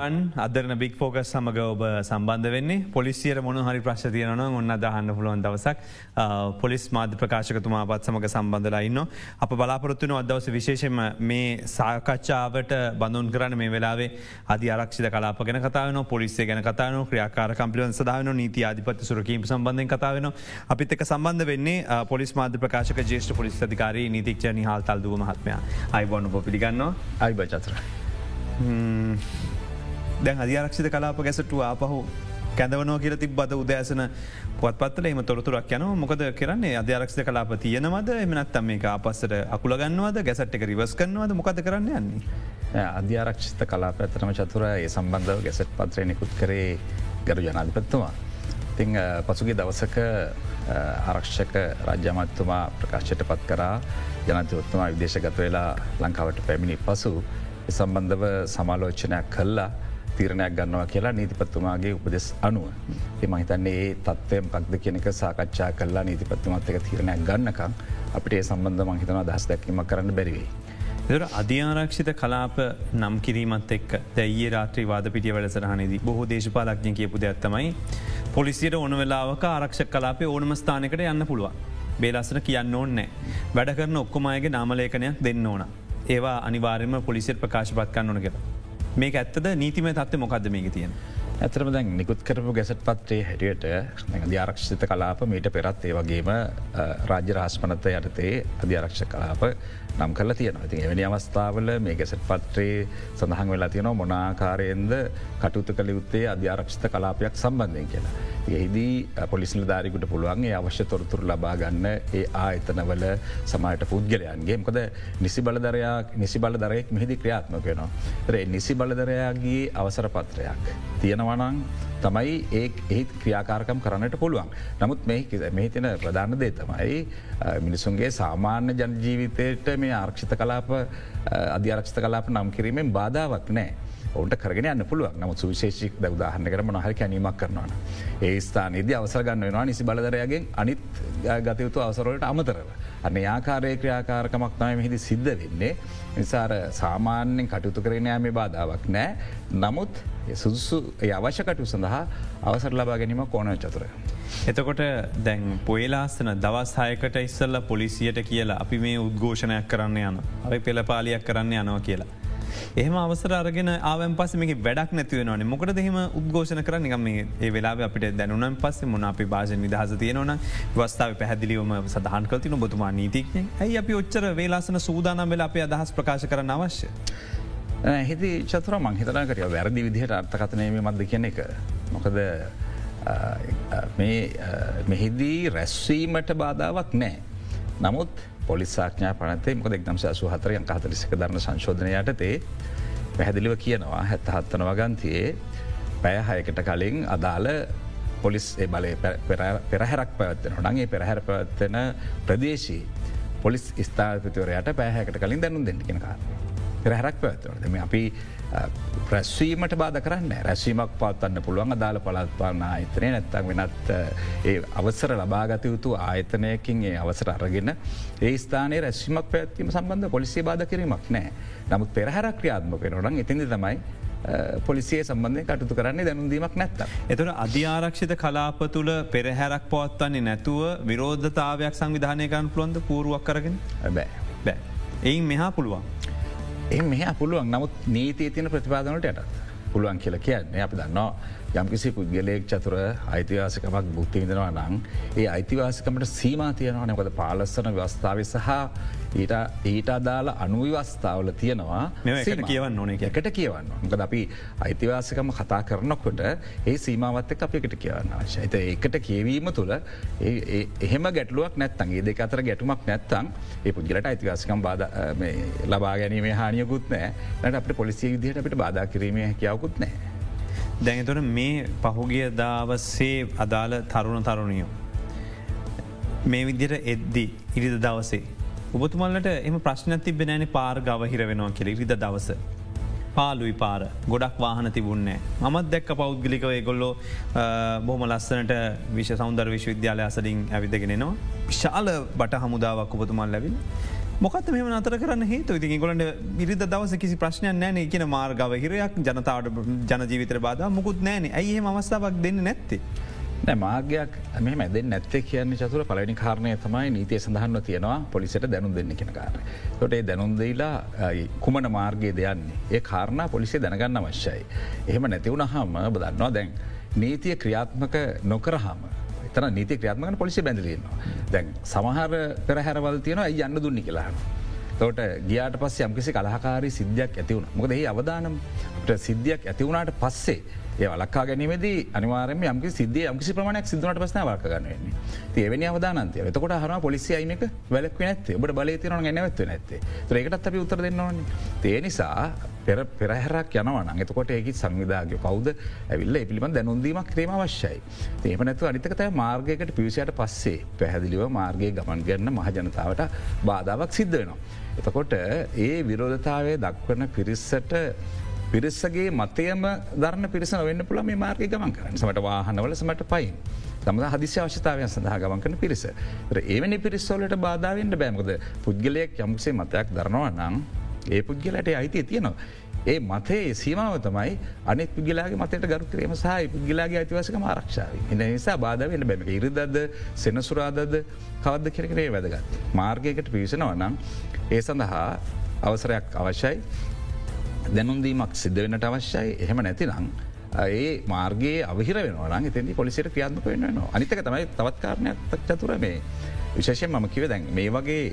අන් අදරන බික් ෆෝකස් සමඟ ඔබ සම්බන්ධ වෙන්නේ. පොලිසියට මොන හරි ප්‍රශ්තියන ඔන්න දහන්න පුළුවන් දවසක්. පොලිස් මාධ ප්‍රකාශකතුමා පත් සමඟ සම්බන්ධලයින්න අප බලාපොරත්තුන අදවස විශේෂම මේ සාකච්ඡාවට බඳුන් කරන්න මේ වෙලාවේ අධි ආරක්ෂිත කලාප ගැන කතාවන පොලිස්සේ ගැන කතාවන ක්‍රියාකාර කම්පිලන් සදාවන නීති අධිපත් සුරකීම සම්බන්ධය කතාවෙන අපිත් එක සම්බන්ධ වෙන්නේ පොලිස් මාධ ප්‍රකාශක ජේෂ්ට පොලිස් අධිකාරී නීතික්ෂ නිහල් තල්දුව මහත්මය. අයිබොන්න පිළිගන්න අයිබ චත්‍ර. දැන් අධ්‍යරක්ෂිත කලාප ගැසටුව ආපහු කැදවනෝ කියල තිබ බද උදෑසන පුවත්පත්තල එම තොරතුරක් යන මොකද කරන්නේ? අධ්‍යරක්ෂ කලාප තියනවද? එමනත්තම් මේ අපස්සට අකුලගන්නවද ගැසට් එක රිවස් කරනවද? මොකද කරන්න යන්නේ. අධ්‍යාරක්ෂිත කලා පැතරම චතුර ඒ සම්බන්ධව ගැසට් පත්‍රය නිකුත් කරේ ගරු ජනාධිපත්තුවා. ඉතිං පසුගේ දවසක ආරක්ෂක රජ්‍යමත්තුමා ප්‍රකාශයට පත් කරා. ජනතයොත්තුමා විදේශගත වෙලා ලංකාවට පැමිණි පසු සම්බන්ධව සමාලෝචනයක් කල්ලා තීරණයක් ගන්නවා කියලා නීතිපත්තුමාගේ උපදෙස් අනුව. එම හිතන්නේ ඒ තත්වය පක්ද කියනක සාකච්ඡා කල්ලා නීතිපත්තුමත් එක තීරණයක් ගන්නකම් අපිට ඒ සම්බන්ධ මහිතනවා දහස් දැක්වීම කරන්න බැරිවේ. එර අධ්‍යාරක්ෂිත කලාප නම් කිරීමත් එක් දැයිය රාත්‍රී වාද පිටිය වැඩසරහනේදී බොහෝ දේශපාලක්ඥ කියපු දෙයක්ත්තමයි පොලිසියට ඕන වෙලාවක ආරක්ෂ කලාපේ ඕනම ස්ථානකට යන්න පුළුවන්. බේලස්සන කියන්න ඕන්නෑ. වැඩ කරන ඔක්කොමයගේ නාමලේකනයක් දෙන්න ඕන. ඒවා අනිවාර්යම පොලිසිට ප්‍රකාශපත් කන්න ඕන කියලා. මේක ඇත්තද නීතිම තත්ව මොකක්ද මේක තියෙන. ඇතරම දැන් නිකුත් කරපු ගැසට පත්‍රේ හැටියට අධ්‍යාරක්ෂිත කලාප මීට පෙරත් ඒ වගේම රාජ්‍ය රාස්පනත යටතේ අධ්‍යාරක්ෂ කලාප නම් කල තියෙන ති එවැනි අවස්ථාවල මේ ගැසට පත්‍රේ සඳහන් වෙලා තියෙනවා මොනාකාරයෙන්ද කටුත කළ යුත්තේ අධ්‍යාරක්ෂිත කලාපයක් සම්බන්ධය කියලා. එහිදී පොලිසිල ධාරිකුට පුළුවන්ගේ අවශ්‍ය තොරතුර ලබා ගන්න ඒ ආ එතනවල සමයට පුද්ගලයන්ගේ මොකද නිසි බලදරයක් නිසි බලදරයෙක් මෙහිදි ක්‍රියාත්මක වෙනවා. ඒ නිසි බලදරයාගේ අවසර පත්‍රයක්. තියෙනවනං තමයි ඒ ඒත් ක්‍රියාකාරකම් කරන්නට පුළුවන්. නමුත් මෙහි තින ප්‍රධාන දේ තමයි මිනිසුන්ගේ සාමාන්‍ය ජනජීවිතයට මේ ආරක්ෂිත කලාප අධ්‍යාරක්ෂිත කලාප නම් කිරීමෙන් බාධාවක් නෑ. ඔවුන්ට කරගෙන යන්න පුළුවන් නමුත් සුවිශේෂික් ද උදාහන්න කරම නොහරි කැනීමක් කරනවන. ඒ ස්ථානයේද අවසර ගන්න වෙනවා නිසි බලදරයාගෙන් අනිත් ගතයුතු අවසරවලට අමතරව. අන්න ආකාරය ක්‍රියාකාරකමක් නය මෙහිදි සිද්ධ වෙන්නේ. නිසාර සාමාන්‍යෙන් කටයුතු කරන ෑමේ බාධාවක් නෑ. නමුත් සුදුසු අවශ්‍යකටු සඳහා අවසර ලබා ගැනීම කෝන චතුර. එතකොට දැන් පොයලාස්සන දවස්හයකට ඉස්සල්ල පොලිසියට කියලා අපි මේ උද්ඝෝෂණයක් කරන්න යන. අපි පෙළපාලියක් කරන්න යනවා කියලා. එහම අවසර අරගෙන ආවන් පස මේ වැඩක් නැතිවෙනවන මොකට දෙහෙම උද්ඝෝෂණ කර නිගම ඒ වෙලා අපිට දැනුනම් පස්ස මොන අපි භාෂ නිදහස තියෙනවන වස්ථාව පැහදිලිවම සඳහන් කලතින බොතුමා නීතික්න ඇයි අපි ඔච්චර වේලාසන සූදානම් වෙලා අපේ අදහස් ප්‍රකාශ කරන්න අවශ්‍ය. හිති චතුර මං හිතනා කරිය වැරදි විදිහට අර්ථකතනයම මද කියන එක. මොකද මෙහිදී රැස්වීමට බාධාවක් නෑ. නමුත් පොලිසාඥා පනතේ මොක එක්නම්ස අසු හතර යං හතලිසික දරන සංශෝධනයටතේ පැහැදිලිව කියනවා. හැත්ත හත්තන වගන්තියේ පැයහයකට කලින් අදාළ පොලිස් බලය පෙරහැරක් පැවත්වෙන නගේ පෙරහැර පැවත්වෙන ප්‍රදේශී පොලිස් ස්ථාපතිවරයට පැහැකට කලින් දැනු දෙන්න කෙනකාර. පෙරහැරක් පැවත්වනදම අපි ප්‍රැස්වීමට බාධ කරන්න රැස්වීමක් පවත්වන්න පුළුවන් අදාළ පලත්පාන ආයතනය නැත්තක් වෙනත් ඒ අවසර ලබාගත යුතු ආයතනයකින් ඒ අවසර අරගෙන ඒ ස්ථානය රැස්වීමක් පැත්වීම සම්බන්ධ පොලිසිේ බාධ කිරීමක් නෑ නමුත් පෙරහරක් ක්‍රියාත්මක නොරන් එතිදි තමයි පොලිසිය සම්බන්ධය කටතු කරන්නේ දැනුදීමක් නැත්ත. එතුට අධ්‍යාරක්ෂිත කලාප තුළ පෙරහැරක් පවත්වන්නේ නැතුව විරෝධතාවයක් සංවිධානයකන් පුළොන්ද පූරුවක් කරගෙන බෑ බෑ. එයින් මෙහා පුළුවන්. එ මෙහ පුළුවන්. නමුත් නීතිය තියන ප්‍රතිපාදනට යටත් පුළුවන් කියල කියන්නේ අපි දන්නවා යම්කිසි පුද්ගලයෙක් චතුර අයිතිවාසිකමක් බුක්ති විඳනවා නං ඒ අයිතිවාසිකමට සීමා තියනවා නැකද පාලස්සන ව්‍යවස්ථාව සහ ඊට ඊට අදාල අනුවවස්ථාවල තියෙනවා කියවන්න ඕන එකට කියවන්න ගද අපි අයිතිවාසිකම කතා කරනකොට ඒ සීමාවත්ත අපිකට කියවන්න අවශ්‍ය ඇත ඒකට කියවීම තුළ එහෙම ගැටලුවක් නැත්තන් ඒ දෙක අතර ගැටුමක් නැත්තං ඒ පුද්ගලට අයිතිවාසිකම් බාධ ලබා ගැනීම හානියකුත් නෑ නට අපට පොලිසිය විදිහට අපිට බාධ කිරීම හැකියාවකුත් නෑ. දැඟතොට මේ පහුගිය දාවස්සේ අදාළ තරුණ තරුණියෝ. මේ විදිර එද්දි ඉරිද දවසේ. ඔබතුමල්ලට එම ප්‍රශ්න තිබෙනෑන පාර ගව හිර වෙනවා කෙ ඉරිද දවස. පාලුයි පාර ගොඩක් වාහන තිබුන්නේ. මත් දැක්ක පෞද්ගලිකව ගොල්ලෝ බොහම ලස්සනට විශ සෞන්දර් විශ්වවිද්‍යාලය අසලින් ඇවිදගෙනනවා. විශාල බට හමුදාවක් ඔබතුමල් ලැබින්. මොකත් මෙම අතර කරන්න හේතු ඉති ගොලට විරිද දවස කිසි ප්‍රශ්නයක් නෑන කියන මාර්ගව හිරයක් ජනතාවට ජනජීවිතර බාද මුකුත් නෑන ඇයි අවස්ථාවක් දෙන්න නැත්තේ. මාර්ගයක් මේ මැද නැත්තේ කියන්න චතුර පලනි කාරණය තමයි නීතිය සඳහන්ව තියෙනවා පොලිසට දැනුම් දෙන්න කෙන කාර. තොටේ දැනුන්දීලා කුමන මාර්ගය දෙයන්නේ ඒ කාරණ පොලිසිය දැනගන්න අවශ්‍යයි. එහෙම නැතිවුණ හම බදන්නවා දැන්. නීතිය ක්‍රියාත්මක නොකරහම තන නීති ක්‍රියාත්මක පොලිසි බැඳලන්නවා. දැන් සමහර පෙරහැරවල් තියෙනවා ඇයි යන්න දුන්නි කියලාහන. තවට ගියාට පස්සේ යම්කිසි කලහකාරී සිද්ධයක් ඇතිවුණ මොකද ඒ අවදානම්ට සිද්ධියක් ඇතිවුණට පස්සේ ඒ ලක්කා ගැනීමේදී අනිවාරම යම සිද්ධ යම්කිසි ප්‍රමාණයක් සිදුවනට පස්න වර්කගන්නන්නේ ඒවනි අවදානන්තය එතකොට හර පොලිසියයිමක වැලක් නැත්තේ. ඔබට බලතන නැවත්ව නැත්තේ. ඒකටත් අපි උත්තර දෙන්නවන්නේ ඒ නිසා පෙර පෙරහැරක් යනවන එතකොට ඒකි සංවිධාගය කවද? ඇවිල්ල පිළිබඳ දැනුන්දීමක් ක්‍රේම අවශ්‍යයි. ඒම නැතු අනිතකතයි මාර්ගයකට පිවිසියට පස්සේ පැහැදිලිව මාර්ගය ගමන් ගන්න මහජනතාවට බාධාවක් සිද්ධ වෙනවා. එතකොට ඒ විරෝධතාවය දක්වන පිරිස්සට පිරිස්සගේ මතයම දරන්න පිරිස වෙන්න පුළ මේ මාර්ග ගමන් කරන්න සමට වාහනවල සමට පයින්. තමද හදිසි අවශ්‍යතාවය සඳහා ගමන් කන පිරිස. ඒවනි පිරිස්සෝලට බාධාවෙන්ට බෑමකද පුද්ගලයක් යම්සේ මතයක් දරනවා නම් ඒ පුද්ගලට අයිතිය තියෙනවා. ඒ මතේ සීමාව තමයි අනෙ පුගලාගේ මතයට ගරු කිරීම සහ පුද්ගලාගේ අයිතිවසක ආරක්ෂාව එන නිසා බාධවෙන්න බැම ඉරිදද සෙනසුරාදද කවද්ද කෙරකරේ වැදගත්. මාර්ගයකට පිවිසනවා නම් ඒ සඳහා අවසරයක් අවශ්‍යයි දැනුන්දීමක් සිද්ධ වෙනට අවශ්‍යයි. එහෙම නැතිනම් ඒ මාර්ගේ අවිහිර වෙනවන එතැදි පොලිසිට ක්‍රියාත්මක වෙන්නවා අනිතක තමයි තවත් කාරණයක් චතුර මේ. විශේෂයෙන් මම කිව දැන් මේ වගේ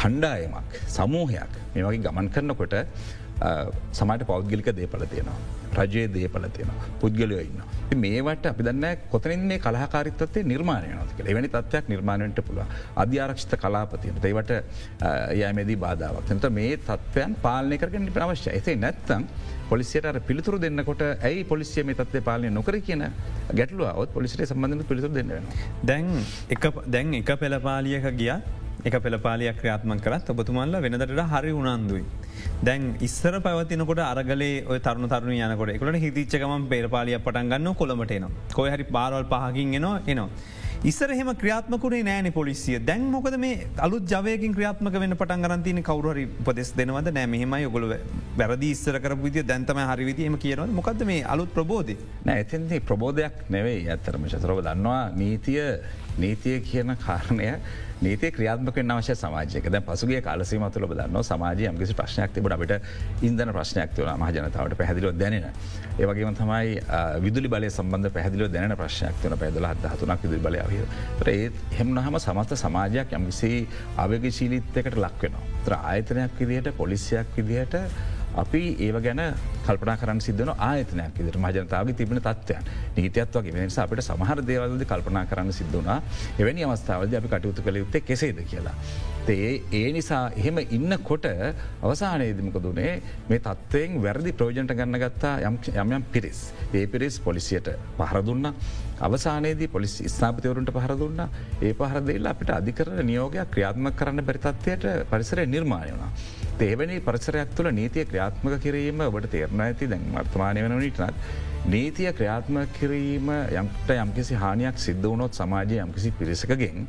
කණ්ඩායමක් සමූහයක් මේ වගේ ගමන් කරනකොට සමට පෞද්ගලික දේපල තියෙනවා. රජයේ දේපල තියෙන පුද්ගලයෝ ඉන්න. මේවට අපි දන්න කොතනින් මේ කලාකාරිත්තේ නිර්මාණය නතික එවැනි තත්වයක් නිර්මාණයට පුළුව අධ්‍යාරක්ෂිත කලාපතියන ඒවට යමේදී බාධාවක් නත මේ තත්වයන් පාලනය කරගෙන අවශ්‍ය ඇසේ නැත්තම් පොලිසියට පිළිතුරු දෙන්නකොට ඇයි පොලිසිය මේ තත්ව පාලනය නොකර කියන ගැටලුවත් පොලිසිට සම්බඳධ පිළිතුර දෙන්නවා. දැන් දැන් එක පෙළපාලියක ගිය එක පෙළපාලියක් ක්‍රියාත්ම කරත් ඔබතුමල්ල වෙනදට හරි උනන්දුයි. දැන් ඉස්සර පැවතිනකොට අරගලේ ඔය තරුණ තරුණ යනකොට එකට හිතිච්චකම පේරපාලිය පටන්ගන්න කොළමටේනවා කොය හරි පාරවල් පහකින් එනවා එනවා. ඉස්සර හෙම ක්‍රියාත්මකුණේ නෑන පොලිසිය. දැන් මොකද මේ අලුත් ජවයකින් ක්‍රියාත්මක වන්න පටන් ගරන්තින කවරුහරි උපදෙස් දෙනවද? නෑ මෙහෙමයි ඔගොල වැරදි ඉස්සර කර විදිය දැන්තම හරිවිදිීම කියනව මොකද මේ අලුත් ප්‍රබෝධ නෑ ඇතින්දී ප්‍රබෝධයක් නෙවෙයි. ඇත්තරම චතරව දන්නවා නීතිය. නීතිය කියන කාරණය නීති ක්‍රියාත්මක අවශ්‍ය සමාජයක ද පසුගේ කාලසීම තුළ දන්න සමාජය යම්කිසි ප්‍රශ්නයක් තිබට අපට ඉන්දන ප්‍රශ්නයක් තුළ මහජනතාවට පැහදිලෝ දැනෙන. ඒවගේම තමයි විදුලි බල සම්බන්ධ පැහදිලෝ දැන ප්‍රශ්නයක් තුන පැදල හදහතුනක් විදුලි බලයාව. ඒත් හෙමනහම සමස්ත සමාජයක් යම්කිසි අවගශීලිත්තකට ලක්වෙනවා. ත්‍ර ආයතනයක් විදිහයට පොලිසියක් විදිහට අපි ඒව ගැන කල්පනා කරන්න සිද්ධන ආයතනයක් ඉදිර මජනතාවගේ තිබෙන තත්වයන් නීතියත් වගේ වෙනස අපට සමහර දේවල්ද කල්පනා කරන්න සිද්ධුනා එවැනි අවස්ථාවද අපි කටයුතු කළ යුත්තේ කෙසේද කියලා. ඒ ඒ නිසා එහෙම ඉන්න කොට අවසානයේදමක දුනේ මේ තත්වයෙන් වැරදි ප්‍රෝජන්ට ගන්න ගත්තා යම්යම් පිරිස්. ඒ පිරිස් පොලිසියට පහරදුන්න අවසානයේදී පොලිසි ස්ථාපතවරුන්ට පහරදුන්න ඒ පහරදෙල්ල අපිට අධිකර නියෝගයක් ක්‍රියාත්ම කරන්න බැරිතත්වයට පරිසරය නිර්මාණය වුණ. තේවැනි පරිසරයක් තුළ නීතිය ක්‍රියාත්මක කිරීම ඔබට තේරණ ඇති දැන් වර්තමානය වන නිටනත් නීතිය ක්‍රියාත්ම කිරීම යම්ට යම්කිසි හානියක් සිද්ධ වුණොත් සමාජය යම්කිසි පිරිසකගෙන්.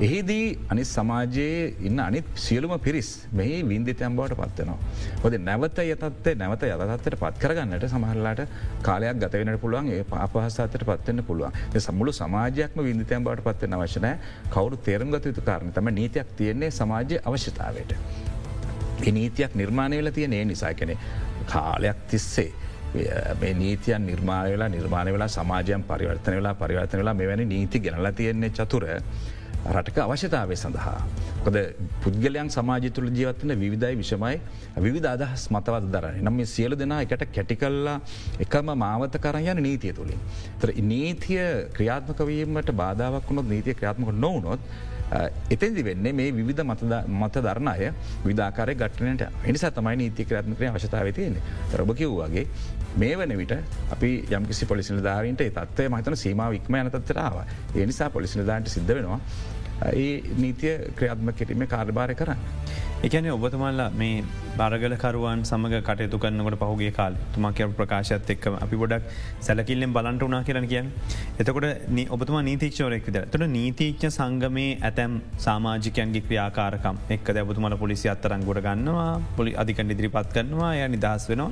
එහිදී අනි සමාජයේ ඉන්න අනිත් සියලුම පිරිස් මෙහි වින්දිතයම් බවට පත්වනවා. හොද නැවත යතත්තේ නැවත යතත්තට පත් කරගන්නට සමහරලාට කාලයක් ගතවෙනට පුළුවන් ඒ පාපහසාතට පත්වන්න පුළුවන් සමුළු සමාජයක්ම වින්දිතයම් බවට පත්වන අවශනය කවරු තේරම් ගත යුතු කාරණ තම නීතියක් තියෙන්නේ සමාජය අවශ්‍යතාවට. නීතියක් නිර්මාණය වෙලා තියෙන ඒ නිසා කෙනෙ කාලයක් තිස්සේ. මේ නීතියන් නිර්මාණ වෙලා නිර්මාණ වෙලා සමාජයන් පරිවර්තන වෙලා පරිවර්තන වෙලා මෙවැනි නීති ගෙනලා තියෙන්නේ චතුර රටක අවශ්‍යතාවය සඳහා. කොද පුද්ගලයන් සමාජ තුළ ජීවත්වන විවිධයි විෂමයි විවිධ අදහස් මතවත් දරන නම් සියලු දෙනා එකට කැටිකල්ලා එකම මාවත කරයන නීතිය තුළින්. තර නීතිය ක්‍රියාත්මකවීමට බාධාවක් වුණොත් නීතිය ක්‍රියාත්මක නොවනොත් එතැදි වෙන්නේ මේ විධ මත දරන අය විධාකාරය ගටනට එනිසා තමයි නීති ක්‍රාත්මකය අවශතාව තියෙන්නේ තරබ කිව්වාගේ මේ වන විට අපි යම්කිසි පොලිසිල ධාරීන්ට තත්වය මතන සීමාව ඉක්ම යනතත්තරාව එනිසා පොලිසිල දාන්ට සිද්ධ වෙනවා ඒ නීතිය ක්‍රියාත්ම කිරීම කාර්භාරය කරන්න. එකන ඔබතුමල්ලා මේ බරගලකරුවන් සමඟ කටයුතු කරන්නකට පහුගේ කාල තුමා කිය ප්‍රකාශත් එක්ක අපි ගොඩක් සැලකිල්ලෙන් බලන්ට වනා කියරන කියන්න. එතකොට ඔබතුම නීතික්ෂෝරෙක් විද තොට නීතිීච්ච සංගමේ ඇතැම් සාමාජිකයන්ගේ ක්‍රියාකාරකම් එක් දැබතුමල පොලිසි අත්තරන් ගොඩ ගන්නවා පොලි අධිකන් ඉදිරිපත් කරනවා ය නිදහස් වෙනවා.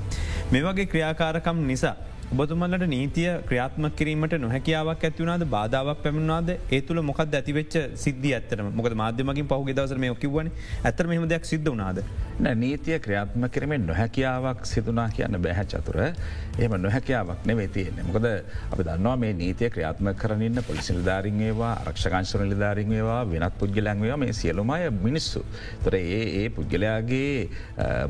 මේ වගේ ක්‍රියාකාරකම් නිසා ඔබතුමල්ලට නීතිය ක්‍රියාත්ම කිරීමට නොහැකියාවක් ඇතිවුණද බාධාවක් පැමිණවාද ඒ තුළ මොකක් ඇතිවෙච් සිද්ධ ඇතර මොක මාධ්‍යමකින් පහු දවසර මේ කිවන ඇතර මෙම දෙයක් සිද්ධ වනාද. නීතිය ක්‍රියාත්ම කිරීමෙන් නොහැකියාවක් සිදුනා කියන්න බැහැ චතුර එහම නොහැකියාවක් නෙවේ තියෙන්නේ මොකද අපි දන්නවා මේ නීතිය ක්‍රියාත්ම කරන්න පොලිසි නිධාරින්ඒවා රක්ෂකාංශර නිධාරින්ඒවා වෙනත් පුද්ගලන්වවා මේ සියලුමය මිනිස්සු. තොර ඒ ඒ පුද්ගලයාගේ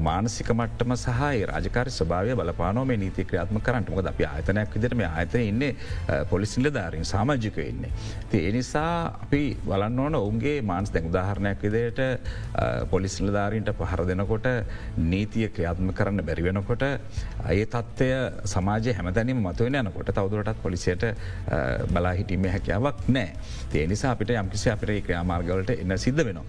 මානසික මට්ටම සහහි රාජකාර ස්භාවය බලපානෝ මේ නීති ක්‍රියාත්ම කරන්නට මොද අපි ආතනයක් විදිරම ආතන ඉන්නේ පොලිසිල්ල ධාරින් සාමාජික වෙන්නේ. ති එනිසා අපි බලන්න ඕන ඔවුන්ගේ මාන්ස් දැන් උදාහරණයක් විදියට පොලිසිල්ල ධාරීන්ට පහර දෙනකොට නීතිය ක්‍රියාත්ම කරන්න බැරි වෙනකොට ඒ තත්ත්වය සමාජය හැමතැනීම මතුවෙන යනකොට තවදුරටත් පොලිසියට බලා හිටීම හැකියාවක් නෑ. ඒ නිසා අපිට යම්කිසි අපිට ක්‍රාමාර්ගවලට එන්න සිද්ධ වෙන.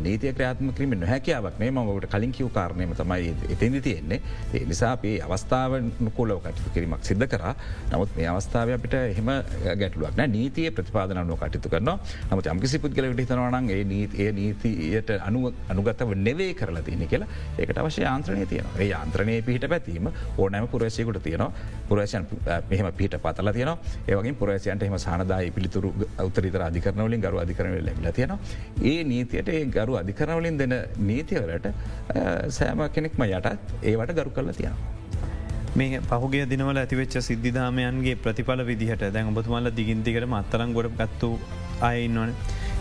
නීතිය ක්‍රාත්ම කිරීම නොහැකියාවක් නේ මඟට කලින් කිව් කාරණයම තමයි එතැදි තියෙන්නේ. ඒ නිසා අපේ අවස්ථාව නොකෝලව කටයුතු කිරීමක් සිද්ධ කර. නමුත් මේ අවස්ථාව අපිට එහෙම ගැටලුවක් නීතිය ප්‍රතිපාදනනුව කටයුතු කරන නමුත් යම්කිසි පුද්ගලට හිතනවනන් ඒ නීතිය නීතියට අනුව අනුගතව නෙවේ කරලා තියෙන කියලා ඒකට අවශ්‍ය ආන්ත්‍රනය තියන ඒ ආන්ත්‍රනය පිහිට පැතීම ඕනෑම පුරසයකුට තියන පුරේෂයන් මෙහම පිට පතල තියන ඒවගේ පුරේෂයන්ට එහම සානදාය පිළිතුරු උත්තරිතර අධිකරනවලින් ගරු අධිකරන ලැබල තියෙන ඒ නීතියට ඒ ගරු අධිකරනවලින් දෙන නීතිවලට සෑම කෙනෙක්ම යටත් ඒවට ගරු කරලා තියෙනවා. මේ පහුගේ දිනවල ඇතිවෙච්ච සිද්ධාමයන්ගේ ප්‍රතිඵල විදිහට දැන් ඔබතුමල්ල දිගින්තිකට මත්තරම් ගොඩ ගත්තු අයඉන්නවන.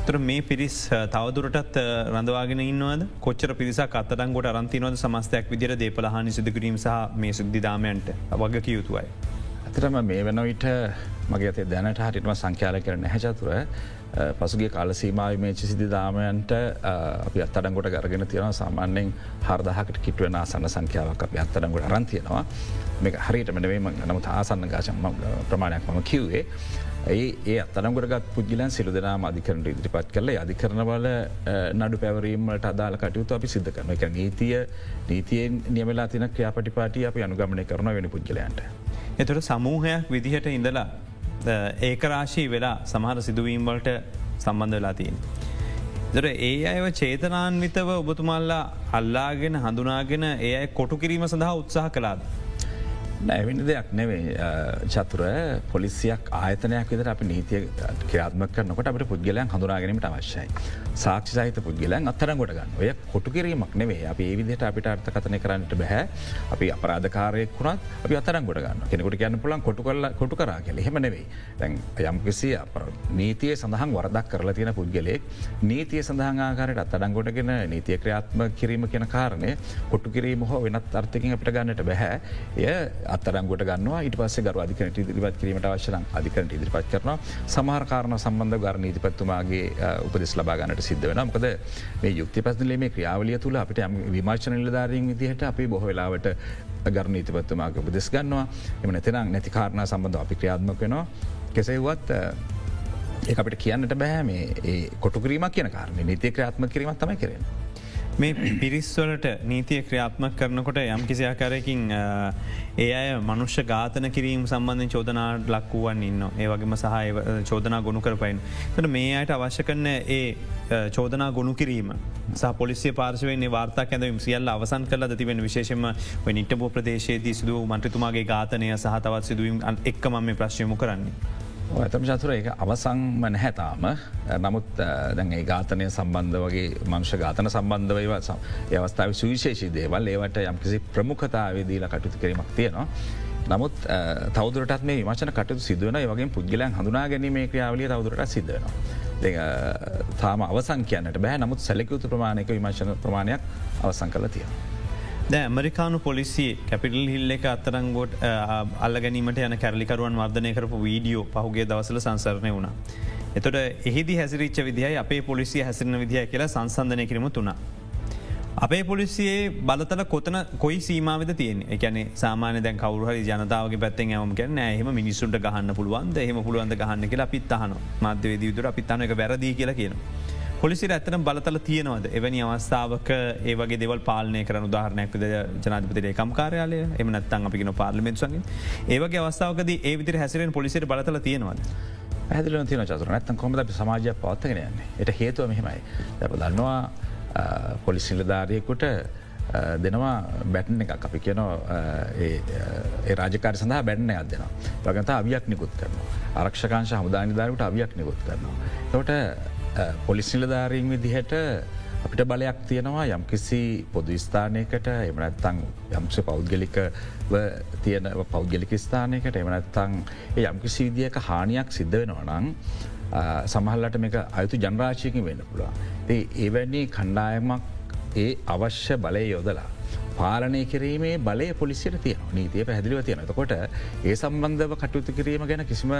තර මේ පිරිස් තවදුරටත් රඳවාගෙන ඉන්නවද? කොච්චර පිරිසක් අත්තඩංගොට අරන්තිනවද සමස්තයක් විදිර දේපලහනි සිදුකිරීම සහ මේ සුද්ධිදාමයන්ට වග කියයුතුවයි. ඇතරම මේ වන විට මගේ ඇතේ දැනට හරිටම සංඛ්‍යාල කරන හැචතුර පසුගේ කාල සීමාව මේ සිදිදාමයන්ට අපි අත්තඩංගොට ගරගෙන තියෙන සාමාන්‍යෙන් හරදහකට කිටුවෙන සන්න සංඛ්‍යාවක් අප අත්තඩංගොට රන්තියෙනවා මේ හරියට මනවේම නමුත් ආසන්න ගාශම ප්‍රමාණයක් මම කිව්වේ. ඒ ඒ අත්තනගොරගත් පුද්ගලන් සිලු දෙනා අධිකරට ඉදිරිපත් කරල අධිකරනවල නඩු පැවරීමට අදාල කටයුතු අපි සිද්ධ කරන එක නීතිය නීතියෙන් නියමලා තින ක්‍රියාපටිපාටිය අපි අනුගමනය කරන වෙන පුද්ගලයන්ට. එතුට සමූහයක් විදිහට ඉඳලා ඒකරාශී වෙලා සමහර සිදුවීම්වලට සම්බන්ධ වෙලා තියෙන්. දර ඒ අයව චේතනාන්විතව ඔබතුමල්ලා අල්ලාගෙන හඳුනාගෙන ඒ අයි කොටු කිරීම සඳහා උත්සාහ කලාද. නැවිනි දෙයක් නෙවේ චතුර පොලිසියක් ආයතනයක් විදර අප නීතිය ක්‍රාත්ම කරනකොට අපට පුද්ගලයන් හඳුනාගැනීමට අවශ්‍යයි. සාක්ෂි සහිත පුද්ගලයන් අත්තරන් ගොඩ ගන්න. ඔය කොටු කිරීමක් නෙවේ අප ඒ විදිහට අපිට අර්ථකතනය කරන්නට බැහැ අපි අපරාධකාරයෙක් වුණත් අපි අතරන් ගොඩ ගන්න. කෙනෙකුට කියන්න පුලන් කොට කල කොටු කරා කියල. හෙම නෙවෙයි. දැන් යම්කිසි නීතිය සඳහන් වරදක් කරලා තියෙන පුද්ගලෙක් නීතිය සඳහන් ආකාරයට අත්තඩන් ගොඩගෙන නීතිය ක්‍රියාත්ම කිරීම කියන කාරණය කොට්ටු කිරීම හෝ වෙනත් අර්ථකින් අපිට ගන්නට බැහැ එය අත්තරංගොට ගන්නවා. ඉට පස්ස ගරු අධිකනට ඉදිරිපත් කිරීමට අවශ්‍යන අධිකරට ඉදිරිපත් කරන සමහරකාරණ සම්බන්ධ ගර නීතිපත්තුමාගේ උපදෙස් ලබා ගන්නට සිද්ධ වෙන මොකද මේ යුක්ති පසලේ මේ ක්‍රියාවලිය තුළ අපිට විමාර්ශන නිලධාරීන් විදිහට අපි බොහවෙලාවට ගරනීතිපත්තුමාගේ උපදෙස් ගන්නවා. එම නැතිනම් නැති කාරණ සම්බන්ධ අපි ක්‍රියාත්මක වෙනවා. කෙසෙව්වත් ඒ අපිට කියන්නට බෑ. මේ කොටුකිරීමක් කියන කාරණ. නීතිය ක්‍රාත්ම කිරීමත් තමයි කරෙන. මේ පිරිස්වලට නීතිය ක්‍රියාත්මක කරනකොට යම් කිසියාකාරයකින් ඒ අය මනුෂ්‍ය ගාතන කිරීම සම්බන්ධය චෝදනාට ලක්වුවන් ඉන්න ඒවගේම සහ චෝදනා ගොුණු කරපයින්. ට මේ අයට අවශ්‍ය කරන ඒ චෝදනා ගොුණු කිරීම සහ පොලිසිය පාර්ශවයන්නේ වාර්තා ඇඳවීම සියල්ල අවසන් කල තිබෙන විශේෂම නිට්ටපෝ ප්‍රදේශයේදී සිදුව මන්ත්‍රතුමාගේ ඝාතනය සහ තවත් සිදුවීම් එක්කම මේ ප්‍රශ්යමු කරන්නේ. ඇතම චතුර එක අවසංම නැහැතාම නමුත් දැන් ඒ ඝාතනය සම්බන්ධ වගේ මංශ ඝාතන සම්බන්ධවව අවස්ථාව සුවිශේෂී දේවල් ඒවට යම්කිසි ප්‍රමුඛතාවේදීලා කටයුතු කිරීමක් තියෙනවා. නමුත් තවදුරටත් මේ විමචන කටතු සිදුවන වගේ පුද්ගලයන් හඳුනා ගැනීමේ ක්‍රියාවලිය තවදුරට සිද්ධනවා. තාම අවසං කියන්නට බෑ නමුත් සැලකයුතු ප්‍රමාණයක විමශන ප්‍රමාණයක් අවසං කල තියෙනවා. ද ඇමරිකානු පොලිසි කැපිටල් හිල්ල එක අත්තරංගොට අල්ල ගැනීමට යන කැරලිකරුවන් වර්ධනය කරපු වීඩියෝ පහුගේ දවසල සංසරණය වුණ. එතොට එහිදි හැසිරිච්ච විදිහයි අපේ පොලිසිය හැසිරන විදිහ කියලා සංසන්ධනය කිරීම තුනා. අපේ පොලිසියේ බලතල කොතන කොයි සීමාවද තියෙන එකන සාමාන දැ කවරුහරි ජනතාවගේ පැත්තෙන් ඇවම කරන එහම මිනිස්සුන්ට ගහන්න පුළුවන්ද එහම පුළුවන්ද ගහන්න කියලා පිත්තහන මධ්‍යවේද විදුර පිත්තනක වැරදි කියලා කියන. පොලිසිට ඇතන බලතල තියෙනවද? එවැනි අවස්ථාවක ඒවගේ දෙවල් පාලනය කරන උදාහරණයක් ජනාධපතිරේ කම්කාරයාලය එම නත්තන් අපිගෙන පාර්ලිමෙන්සගේ ඒවගේ අවස්ථාවකද ඒ විදිර හැසිරෙන් පොලිසිට බලතල තියෙනවද. පැදිල තින චතුර නැත්තන් කොමද අපි සමාජය පවත්තගෙන යන්නේ? එයට හේතුව මෙහෙමයි. දැප දන්නවා පොලිසිල්ලධාරයකුට දෙනවා බැට්න එකක්. අපි කියන රාජකාර සඳහා බැට්න අත් දෙෙනවා. ප්‍රගත අවියක් නිකුත් කරනවා. ආරක්ෂකාංශ හමුදානිධාරකට අවියක් නිකුත් කරනවා. තොට පොලිසිනිලධාරීන් විදිහට අපිට බලයක් තියෙනවා යම් කිසි පොදු ස්ථානයකට එමනැත්තං යම්ස පෞද්ගලික තියෙන පෞද්ගලික ස්ථානයකට එමනැත්තං යම් කිසි විදිියක හානියක් සිද්ධ වෙනවා නං සමහල්ලට මේක අයුතු ජනරාශයකින් වෙන්න පුළුවන්. ඒවැනි කණ්ඩායමක් ඒ අවශ්‍ය බලය යොදලා. පාලනය කිරීමේ බලය පොලිසිට තිය නීතිය පැදිලිව තියෙන කොට ඒ සම්බන්ධව කටයුතු කිරීම ගැන කිසිම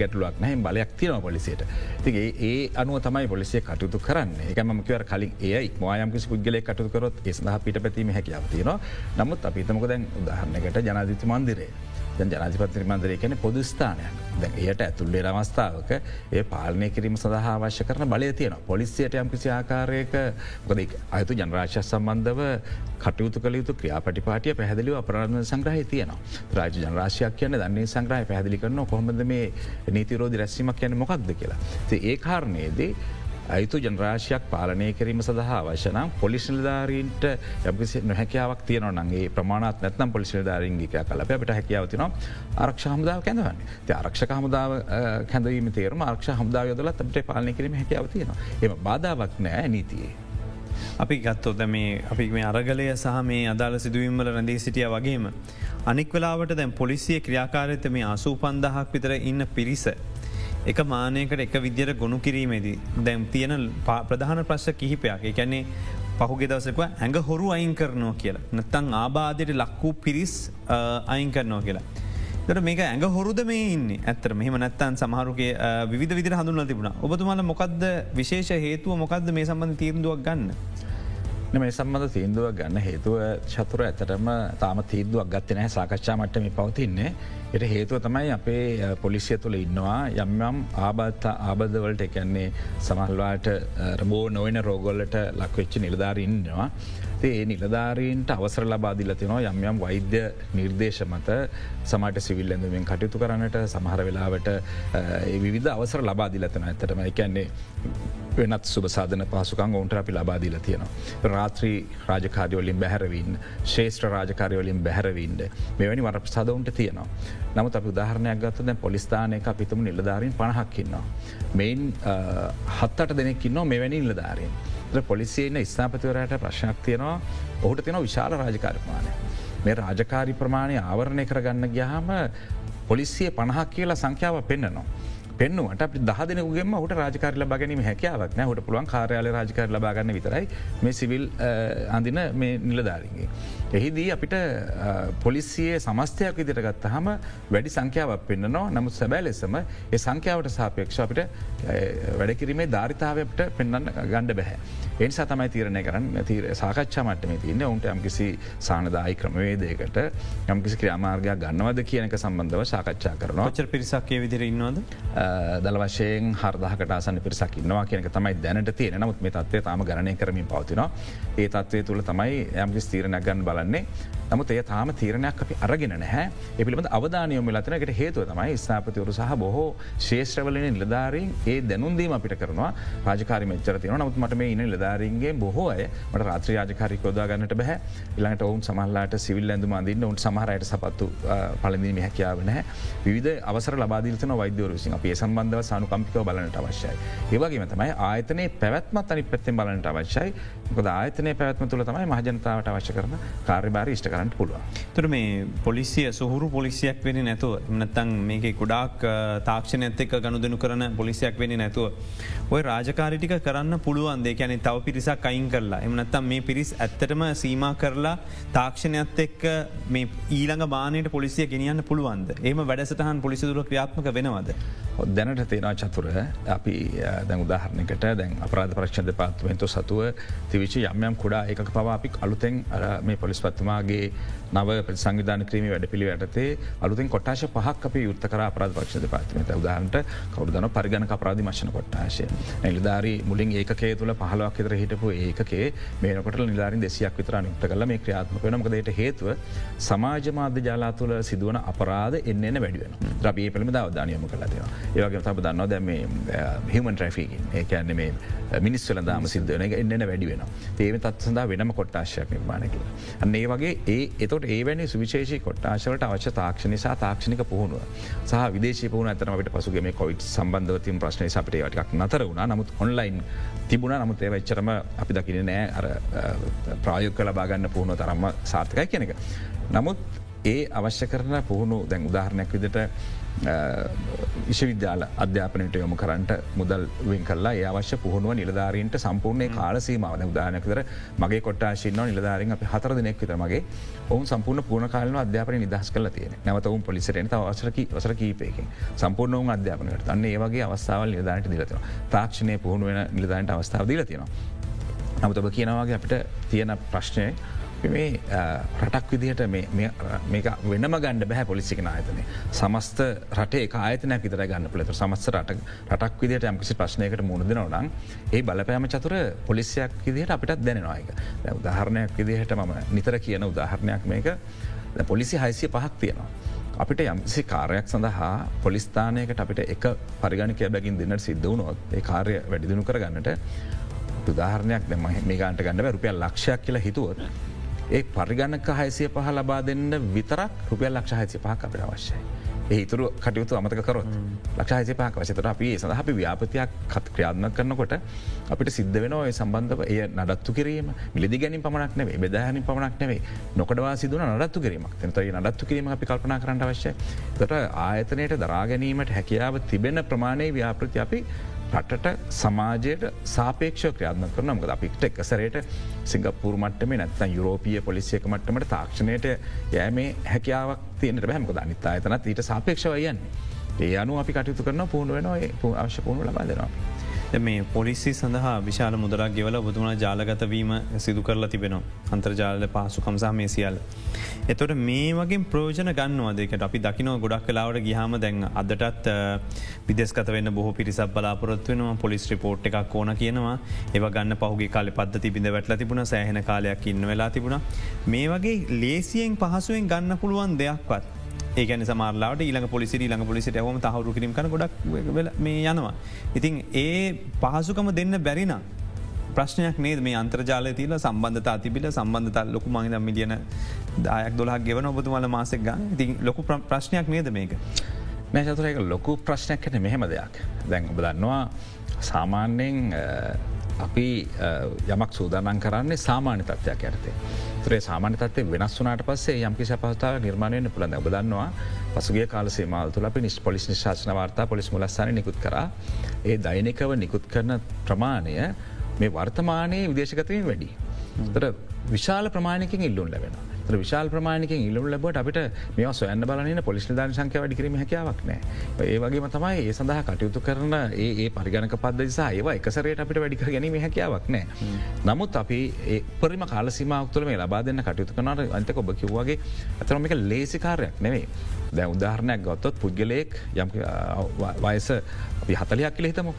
ගැටලුවක් නැහැ. බලයක් තියෙන පොලිසියට. තිගේ ඒ අනුව තමයි පොලිසිය කටයුතු කරන්න. එකමකවර කලින් ඒ මයම් කිසි පුද්ගලය කටයුතු කරොත් ඒ සඳහ පිට පැතීම හැකියාව තියෙනවා. නමුත් අපිතමක දැන් උදාහරණකට ජනාධිති මන්දිරේ ජනාධිපති මන්දරය කැන පොදස්ථානයක් දැ එයට ඇතුල්ලේ අවස්ථාවක ඒ පාලනය කිරීම සඳහා අවශ්‍ය කරන බලය තියෙන පොලිසියට යම්කිසි ආකාරයක ගොද අයතු ජනරාශය සම්බන්ධව කටයුතු කළ යුතු ක්‍රියාපටිපාටිය පැහදිලිව අපරාධ සංග්‍රහය තියනවා. රාජ ජනරාශයක් කියන දන්නේ සංග්‍රහය පැහදිලි කරන කොහොමද මේ නීතිරෝධ රැස්සීමක් කියන මොකක්ද කියලා. ඒ කාරණයේදී අයිතු ජනරාශයක් පාලනය කිරීම සඳහා අවශනම් පොලිසිල්ධාරීන්ට යබිසි නොහැකියාවක් තියන නගේ ප්‍රමාණත් නැත්නම් පොලිසිල්ධාරීන්ගේක කලප අපට හැකියාවතින ආරක්ෂ හමුදාව කැඳවන්න ති ආරක්ෂ හමුදාව කැඳවීම තේරම ආරක්ෂ හමුදාව යොදල අපට පාලනය කිරීම හැකියාව තියෙන එම බාධාවක් නෑ නීතියේ. අපි ගත්තොද මේ අපි මේ අරගලය සහ මේ අදාළ සිදුවීම්වල රැඳී සිටිය වගේම. අනික් වෙලාවට දැන් පොලිසිය ක්‍රියාකාරත මේ අසූ පන්දහක් විතර ඉන්න පිරිස. එක මානයකට එක විද්‍යයට ගොුණු කිරීමේදී දැම් තියෙන ප්‍රධාන ප්‍රශ්ස කිහිපයක් එකැනේ පහුගේ දවසක ඇඟ හොරු අයින් කරනවා කියලා. නැත්තං ආබාධයට ලක්වූ පිරිස් අයින් කරනවා කියලා. දර මේක ඇඟ හොරුද මේ ඉන්න ඇතර මෙහම නැත්තන් සමහරුගේ විධ විදිර හඳුන්න තිබුණ ඔබතුමාල මොකක්ද විශේෂ හේතුව මොකක්ද මේ සම්බඳධ තීරදුවක් ගන්න. මේ සම්බඳ තීන්දුව ගන්න හේතුව චතුර ඇතටම තාම තීන්දුවක් ගත්ත නෑ සාකච්ඡා මට්ටම පවතින්නේ එයට හේතුව තමයි අපේ පොලිසිය තුළ ඉන්නවා යම්යම් ආබත්තා ආබදවලට එකන්නේ සමහල්වාට රබෝ නොවන රෝගොල්ලට ලක්වෙච්චි නිලධාර ඉන්නවා. ඒ නිලධාරීන්ට අවසර ලබාදිල තිනවා යම් යම් වෛද්‍ය නිර්දේශ මත සමට සිවිල් ඇඳුවෙන් කටයුතු කරන්නට සමහර වෙලාවට විවිධ අවසර ලබාදිලතන ඇතටම එකන්නේ වෙනත් සුබසාධන පහසුකන් ඔවුන්ට අපි ලබාදීල තියෙනවා. රාත්‍රී රාජකාරයෝලින් බැහැරවින් ශේෂත්‍ර රාජකාරයෝලින් බැහැරවින්ට මෙවැනි වර සදවුන්ට තියෙනවා. නමුත් අප උදාහරණයක් ගත්ත දැ පොලිස්ථානයක අපිතුම නිලධාරින් පණහක්කින්නවා. මෙයින් හත්තට දෙනෙක්කින්නවා මෙවැනි නිලධාරීන්. පොලිසියන ස්ථාපතිවරයට ප්‍රශ්නයක් තියෙනවා ඔහුට තියෙන විශාල රාජකාරපානය. මේ රාජකාරි ප්‍රමාණය ආවරණය කරගන්න ගියහම පොලිසිය පණහක් කියලා සංඛ්‍යාව පෙන්න්නනවා. පෙන්නුවට අපි දහදනකුගේම හට රාජකාරල බගැනීම හැකියාවක් හට පුළුවන් කාරයාල රාජකාර ලබාගන්න විතරයි මේ සිවිල් අඳින මේ නිලධාරගේ. එහිදී අපිට පොලිසියේ සමස්තයක් ඉදිට ගත්ත හම වැඩි සංඛ්‍යාවක් පෙන්න්නනවා නමුත් සැබෑ ලෙසම ඒ සංඛ්‍යාවට සාපේක්ෂ අපිට වැඩකිරීමේ ධාරිතාවයට පෙන්න්න ගණ්ඩ බැහැ. එනිසා තමයි තීරණය කරන්න තීර සාකච්ඡා මටම තියන්න. ඔුන්ට යම්කිසි සානදායි ක්‍රමවේදයකට යම්කිසි ක්‍රියාමාර්ගයක් ගන්නවද කියනක සම්බන්ධව සාකච්ඡා කරනවා. චර පිරිසක්ේ විදිරන්නවද දළ වශයෙන් හරදහකට අසන්න පිරිසක් ඉන්නවා කියනක තමයි දැනට තියෙන නමුත් මේ තත්වය තම ගණය කරමින් පවතිනවා. ඒ තත්වය තුළ තමයි යම්කිස් තීරණයක් ගන්න බලන්නේ. නමුත් ඒ තාම තීරණයක් අපි අරගෙන නැහැ. එපිළිබඳ අවධානයම ලතනකට හේතුව තමයි ස්ථාපතිවරු සහ බොහෝ ශේෂ්‍රවලන නිලධාරීන් ඒ දැනුන්දීම අපිට කරනවා. රාජකාරි මෙච්චර තියන නමුත් මට මේ ඉන්න නිලධාරීන්ගේ බොහෝ අය මට රාත්‍ර රාජකාරි යොදාගන්නට බැහ ඉළඟට ඔවුන් සමහල්ලාට සිවිල් ඇඳු මදින්න ඔුන් සමහරයට සපත්තු පලඳීම හැකියාව නැහැ. විධ අවසර ලබාදිලතන වෛද්‍යවරුසින් අපේ සම්බන්ධව සානුකම්පිකව බලනට අවශ්‍යයි. ඒවගේම තමයි ආයතනයේ පැවැත්මත් අනි පැත්තෙන් බලනට අවශ්‍යයි. ගොද ආයතනය පැවැත්ම තුළ තමයි මහජනතාවට අවශ්‍ය කරන කාර්යභාර ෂ්ට කරන්න පුළුව. තුර මේ පොලිසිය සුහුරු පොලිසියක් වෙන නැතුව එමනත්තං මේක ගොඩාක් තාක්ෂණ ඇත්තෙක් ගණු දෙනු කරන පොලිසියක් වෙන නැතුව. ඔය රාජකාරිටික කරන්න පුළුවන් දෙකැන තව පිරිසක් අයින් කරලා. එමනත්තම් මේ පිරිස් ඇත්තටම සීම කරලා තාක්ෂණයත් එක්ක මේ ඊළඟ බානයට පොලිසිය ගෙනියන්න පුළුවන්ද? ඒම වැඩසටහන් පොලිසිදුර ක්‍රියාත්මක වෙනවද. දැනට තියෙනවා චතුර. අපි දැන් උදාහරණකට දැන් අපරාධ ප්‍රශ්ද පාත්තුවෙන්තු සතුව තිවිච යම්යම් කුඩා එක පවා අපි අලුතෙන් මේ පොලිස් පත්තුමාගේ ඒ නව සංවිධාන ක්‍රීම වැඩ පිළි වැටතේ අලුතින් කොටාශ පහක් අප යුත්ත කර අපරාධ පක්ෂ පාතිමත උදාහන්ට කවුදන පරිගණ අපරාධ මශන කොට්ටාශය නිලධාරි මුලින් ඒකේ තුළ පහලක් තර හිටපු ඒකේ මේනකොට නිලාරින් දෙසියක් විතර නිුක්ත කල මේ ක්‍රියාත්මක වනමකදට හේතුව සමාජ මාධ්‍ය ජාලා තුළ සිදුවන අපරාධ එන්න වැඩිවෙන රබේ පළම දවධානයම කලතිවා ඒවගේ තබ දන්නවා දැම හිමන් ට්‍රෆිකින් ඒකන්න මේ මිනිස්වල දාම සිද්ධන එක එන්න වැඩි වෙන ඒම තත් සඳහා වෙනම කොට්ටාශයක් නිර්මාණ කළ. අන්නේ වගේ ඒ එතොට ඒවැනි සුවිශේෂී කොට්ටාශවලට අවශ්‍ය තාක්ෂණ නිසා තාක්ෂණික පුහුණුව. සහ විදේශ පුහුණ ඇතනමට පසුගේ කොයිට් සම්බන්ධවතින් ප්‍රශ්නය සපට වටක් නතර වුණ. නමුත් ඔන්ලයින් තිබුණ. නමුත් ඒවච්චරම අපි දකින නෑ. අර ප්‍රායුක් කල බාගන්න පුහුණුව තරම්ම සාර්ථකයි කෙනෙක. නමුත් ඒ අවශ්‍ය කරන පුහුණු දැන් උදාහරණයක් විදිට විශ්වවිද්‍යාල අධ්‍යාපනයට යොමු කරන්ට මුදල් වෙන් කල්ලා ඒ අවශ්‍ය පුහුණුව නිලධාරීන්ට සම්පූර්ණය කාලසීමාවන උදානකතර මගේ කොට්ටාශින්න නිලධාරින් අප හතර දෙනෙක් විත මගේ ඔවුන් සම්පූර්ණ පුරණ කාලන අධ්‍යාපන නිදහස් කල තියෙන නැවතවුන් පොලිසිරෙන අවසරක වසර කීපයකින්. සම්පූර්ණවුන් අධ්‍යාපනයට අන්න ඒවගේ අවස්ථාවල් නිලධානට දිලතින තාක්ෂණය පුහුණුවෙන නිලධානට අවස්ථාව දිලතිනවා. නමුත ඔබ කියනවාගේ අපිට තියෙන ප්‍රශ්නය මේ රටක් විදිහට මේක වෙනම ගණඩ බැහැ පොලිසිකන ආයතන. සමස්ත රටේ ආයතනයක් විතර ගන්න පලත සමස්ත රට රටක් විදිට යම්කිසි ප්‍රශ්නයකට මුණදන නං ඒ බලපෑම චතුර පොලිසියක් විදිහට අපිටත් දැනවායක උදාහරණයක් විදිහට මම නිතර කියන උදාහරණයක් මේක පොලිසි හයිසිය පහක් තියෙනවා. අපිට යම්සි කාරයක් සඳහා පොලිස්ථානයකට අපිට එක පරිගණකය බැගින් දෙන්නට සිද්ධ වුණොත් ඒ කාරය වැඩිදිනු කරගන්නට උදාහරණයක් මේ ගන්ට ගන්න රුපියල් ලක්ෂයක් කියලා හිතුවොත් ඒ පරිගණක හයිසිය පහ ලබා දෙන්න විතරක් රුපියල් ලක්ෂ හයිසි පහක් අපට අවශ්‍යයි. ඒතුරු කටයුතු අමතක කරොත් ලක්ෂ පහක වශතර අපි සඳ අපි ව්‍යාපතියක් කත් ක්‍රියාත්ම කරනකොට අපිට සිද්ධ වෙන ඔය සම්බන්ධව එය නඩත්තු කිරීම. මිලදි ගැනින් පමණක් නෙවේ බෙදාහනි පමණක් නෙවේ නොකඩවා සිදුන නඩත්තු කිරීමක්. තනතයි නඩත්තු කිරීම අපි කල්පනා කරන්න අවශ්‍ය තොට ආයතනයට දරාගැනීමට හැකියාව තිබෙන ප්‍රමාණය ව්‍යාපෘති අපි රටට සමාජයට සාපේක්ෂ ක්‍රියාත්ම කරන මක අපිට එකසරයට සිංගපපුර මටම නැත්තන් යුරෝපිය පොලිසියක මට්ටමට තාක්ෂණයට යෑමේ හැකියාවක් තියනට බැහමක අනිත් අතනත් ඊට සාපේක්ෂවයන්නේ ඒ අනු අපි කටයුතු කරන පුහුණුව වෙන අවශ්‍ය පුහුණු ලබා දෙනවා. මේ පොලිසි සඳහා විශාල මුදරක් ගෙවල බුදුමන ජාලගතවීම සිදු කරලා තිබෙනවා. අන්තර්ජාල පහසුකම්සා මේ සියල්. එතොට මේ වගේ ප්‍රෝජන ගන්නවාදකට අපි දකිනව ගොඩක් කලාවට ගිහාම දැන් අදටත් විදෙස්කත වන්න බොහ පිරිසක් බලාපොරොත් වෙනවා. පොලිස් රිපෝට් එකක් ඕන කියනවා. ඒ ගන්න පහුගේ කාල පද්ධ තිබිඳ වැටල තිබුණ. සෑහෙන කාලයක් ඉන්න වෙලා තිබුණ. මේ වගේ ලේසියෙන් පහසුවෙන් ගන්න පුළුවන් දෙයක්වත් ඒකන සමාරලාට ඊළඟ පොලිසි ළඟ පොලිසිට ඇවම තහවරු කිරීම කන ගොඩක් මේ යනවා. ඉතින් ඒ පහසුකම දෙන්න බැරින. ප්‍රශ්නයක් නේද මේ අන්ත්‍රජාල තිල සම්බන්ධතා තිබිල සම්බන්ධතා ලොකු මහිද මිලියන දායක් දොලා ගෙවන ඔබතුමල මාසක් ගන්න ති ලොකු ප්‍රශ්නයක් නේද මේක. නෑචතුරක ලොකු ප්‍රශ්නයක් කන මෙහෙම දෙයක් දැන් ඔබ දන්නවා සාමාන්‍යයෙන් අපි යමක් සූදානන් කරන්නේ සාමාන්‍ය තත්වයක් ඇරතේ. තුරේ සාමාන්‍ය තත්වය වෙනස් වනාට පස්සේ යම්කි සපහතාව නිර්මාණයන පුළඳ බදන්නවා පසුගේ කාල සේමාල් තුළ අපි නිස් පොලිස් නිශාසන වාර්තා පොලිස් මුලස්සාන නිකුත් කර ඒ දෛනිකව නිකුත් කරන ප්‍රමාණය මේ වර්තමානයේ විදේශගතයෙන් වැඩි. තර විශාල ප්‍රමාණයකින් ඉල්ලුන් ලැබෙනවා. විශාල් ප්‍රමාණකින් ඉල්ලු ලබට අපිට මේ සොයන්න බලන පොලිස් දාන සංකය වැඩිකිරීම හැකියාවක් නෑ ඒ වගේම තමයි ඒ සඳහා කටයුතු කරන ඒ පරිගණක පදදිසා ඒවා එකසරයට අපිට වැඩිකර ගැනීම හැකියාවක් නෑ. නමුත් අපි පරිම කාලසිමාක්තුල මේ ලබා දෙන්න කටයුතු කනට අන්තක ඔබ කිව්වාගේ ඇතරමික ලේසිකාරයක් නෙවේ. දැ උදාහරණයක් ගොත්තොත් පුද්ගලයෙක් යම් වයස අපි හතලයක් කියල හිතමු.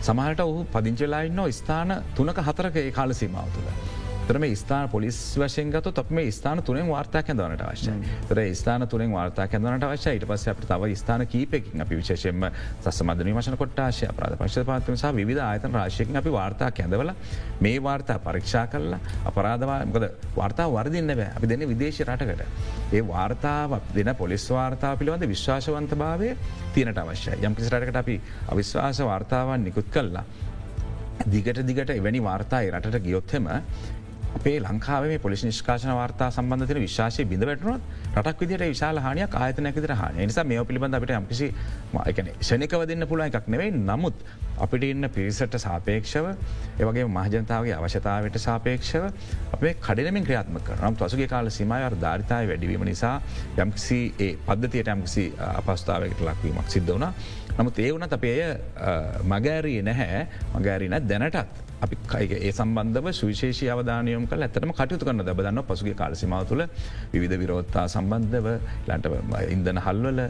සමහට ඔහු පදිංචලායින්න ස්ථාන තුනක හතරක ඒ කාලසීමාව තුළ. තරම ස්ථාන පොලිස් වශයෙන්ගත තොත් මේ ස්ථාන තුනෙන් වාර්තා කැඳවනට අවශ්‍ය තර ස්ථාන තුනෙන් වාර්තා කැඳවනට අවශ්‍ය ඉට පස අප තව ස්ථාන කීපකින් අපි විශේෂෙන්ම සසමදන වශන කොට්ටාශය ප්‍රාධ පක්ෂ පාත්මසා විධ ආයතන රාශයකින් අපි වාර්තා කැඳවල මේ වාර්තා පරීක්ෂා කරලා අපරාධවාමකද වාර්තා වර්දින්න බෑ අපි දෙන්න විදේශ රටකට. ඒ වාර්තාවක් දෙන පොලිස් වාර්තා පිළිබඳ විශ්වාශවන්ත භාවය තියනට අවශ්‍ය යම්කිසි රටකට අපි අවිශ්වාස වාර්තාවන් නිකුත් කල්ලා. දිගට දිගට එවැනි වාර්තායි රටට ගියොත්හෙම අපේ ලංකාවේ පොලිස් නිෂ්කාශන වාර්තා සම්බන්ධන විශාශය බිඳ වැටනොත් රටක් විදිට විශාල හානියක් ආයතනැකිතර හාන. නිසා මේ පිළිබඳ අපට යම්කිසි ශනිකව දෙන්න පුළුව එකක් නෙවෙයි. නමුත් අපිට ඉන්න පිරිසට සාපේක්ෂව ඒවගේ මහජනතාවගේ අවශ්‍යතාවට සාපේක්ෂව අපේ කඩනමින් ක්‍රියාත්ම කරනම් පසුගේ කාල සිමයර ධාරිතාව වැඩිවීම නිසා යම්කිසි ඒ පද්ධතියට යම්කිසි අපස්ථාවකට ලක්වීමක් සිද්ධ වනා නමුත් ඒ වනත් අපේ මගෑරී නැහැ. මගෑරින දැනටත්. අපි කයිගේ ඒ සම්බන්ධව සුවිශේෂී අවධානයම් කල ඇතම කටයුතු කරන්න දබදන්න පසුගේ කාලසිමාව තුළ විධ විරෝත්තා සම්බන්ධව ලට ඉන්දන හල්වල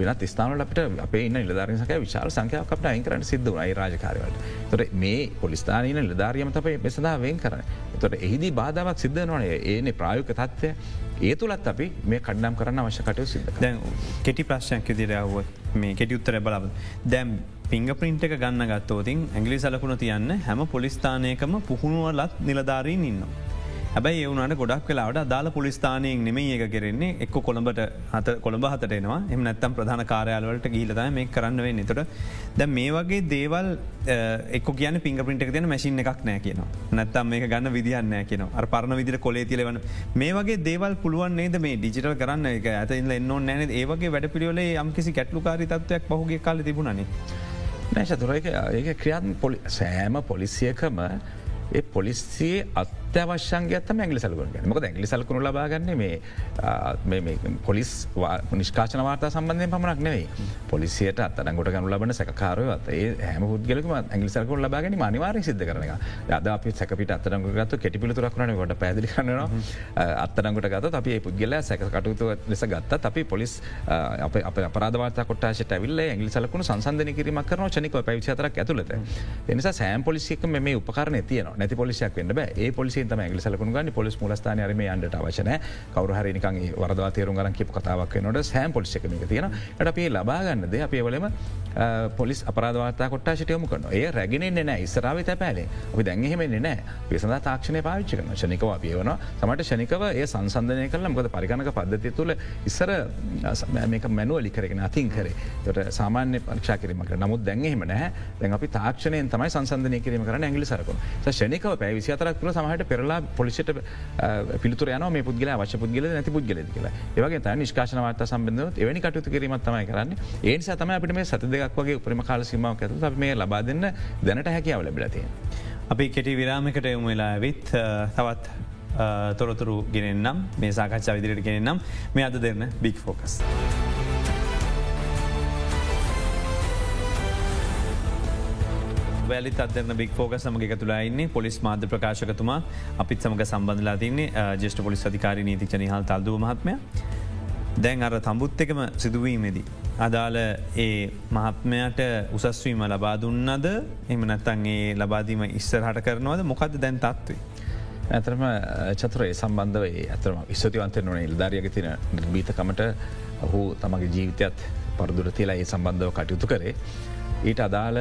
වෙනත් ස්ථානල අපට අපේ ඉන්න නිලධාරසක විශාල සංකයක් අපට අයිකරට සිද්ධ වනයි රාජකාරවලට. තොර මේ පොලිස්ථානීන නිලධාරියම අපේ මෙසදා වෙන් කරන තොට එහිදී බාධාවක් සිද්ධ නොනේ ඒනේ ප්‍රායුක තත්වය ඒ තුළත් අපි මේ කඩ්නම් කරන්න අවශ්‍ය කටයු සිද්ධ දැන් කෙටි ප්‍රශ්නයක් විදිරාව මේ කෙටි උත්තර බලව දැම් පිංග පින්ට එක ගන්න ගත්තෝතින් ඇගලි සලකුණ තියන්න හැම පොලිස්ථානයකම පුහුණුවලත් නිලධාරීන් ඉන්නවා. හැබයි ඒවුණට ගොඩක් වෙලාට අදාල පුලිස්ථානයෙන් නෙම ඒක කෙරෙන්නේ එක්ක කොළඹට හත කොළඹ හතටෙනවා එම නැත්තම් ප්‍රධාන කාරයාලවලට ගීලත මේ කරන්න වෙන්න. තොට ද මේ වගේ දේවල් එක් කියන පිංග පිට තින මැසින් එකක් නෑ කියන නැත්තම් මේ ගන්න විදිහන්න කියන අර පරණ විදිර කොලේ තිලවන මේ වගේ දේවල් පුළුවන් නේද මේ ඩිජිටල් කරන්න? එක ඇත ඉන්න එන්න නෑන ඒවගේ වැඩ පිළියොලේ යම්කිසි කැටලුකාරි තත්වයක් පහුගේ කාල තිබුණනේ. නෑශතුර ඒක ක්‍රියාත් පොලි සෑම පොලිසියකම ඒ පොලිස්සියේ අත්‍යවශ්‍යන්ගේ ඇත්තම ඇගලි සලකුණ ගැන මක ඇගලි සලකුණු ලබාගන්න මේ පොලිස් නිෂ්කාශන වාර්තා සම්බන්ධය පමණක් නෙවෙයි. පොලිසියට අත්තනගොට ගනු ලබන සැකාරයවත් ඒ හැම පුද්ගලකම ඇගලි සලකුණ ලබාගෙන මනිවාර සිද්ධ කරන අද අපි සැකට අත්තනගත් කෙටිපිලිතුරක්න කොට පැදිලි කනවා අත්තනගට ගත අපි පුද්ගල සැකටුතු ලෙස ගත්ත අපි පොලිස් අප අපරාධවාත කොටාශට ඇවිල්ල ඇගලි සලකුණු සංසධන කිරීමක් කරන චනික පැවිචතරක් ඇතුලත එනිසා සෑම් පොලිසික මේ උපකරන තියන නැති පොලිසියක් වන්න ඒ පොලිසි තම ඇගලි සලකුණු ගන්න. පොලිස් මුලස්ථාන රම අන්ට අවශන කවරු හරිනිකන් වරදවා තේරු ගරන් කිප කතාවක් නොට සෑම් පොලිසික තියෙන ට අපේ ලබාගන්නද අපේවලම පොලිස් අපරාධවාතා කොට්ටා සිටයමු කරන ඒ රැගෙන නෑ ඉස්රාව තැපෑලේ අපි දැන්හෙමෙන්නේ නෑ පිසඳ තාක්ෂණය පාවිච්චි කරන ශනිකව අපියවන සමට ශනිකව ඒ සංසන්ධනය කල මකද පරිගණක පද්ධති තුළ ඉස්සර මේක මැනුව ලිකරගෙන අතින් කරේ. තොට සාමාන්‍ය පක්ෂා කිරීමක නමුත් දැන්හෙම නෑ දැන් අපි තාක්ෂණයෙන් තමයි සංසන්ධනය කිරීම කරන ඇගලි සරකුණ ශනිකව පැ විසිතරක් තුළ සමහට පෙරලා පොලිසිට පිතුර යන මේ පුද්ගල වශ පුද්ගල නැති පුද්ගල කියලා ඒවගේ ත නිෂ්කාශනවාත සම්බඳව එවැනි කටයුතු කිරීමත් තමයි කරන්න ඒ සතම අපිට මේ සත දෙයක් වගේ උපරිම කාල සීමාවක් ඇතු අප මේ ලබා දෙන්න දැනට හැකියාව ලැබිලතිය. අපි කෙටි විරාමකට එමු වෙලා ඇවිත් තවත් තොරතුරු ගෙනෙන්නම් මේ සාකච්ඡා විදිරට ගෙනෙන්නම් මේ අද දෙන්න බික් ෆෝකස්. වැලි අදන්න බික් ෆෝක සමග තුලායින්නේ පොලිස් මාධ්‍ය ප්‍රකාශකතුමා අපිත් සමඟ සම්බඳලා තින්නේ ජෙෂ්ට පොලිස් අධිකාරී නීතිච නිහල් තල්දුව මහත්මය දැන් අර තම්බුත් එකම සිදුවීමේදී. අදාළ ඒ මහත්මයට උසස්වීම ලබා දුන්නද එම නැත්තන් ඒ ලබාදීම ඉස්සරහට කරනවද මොකද දැන් තත්වේ. ඇතරම චතුරේ සම්බන්ධව ඇතරම ස්තුතිවන්තය නොන ඉල්ධාරියග තින නිර්බීතකමට ඔහු තමගේ ජීවිතයත් පරදුර තිලා ඒ සම්බන්ධව කටයුතු කරේ. ඊට අදාළ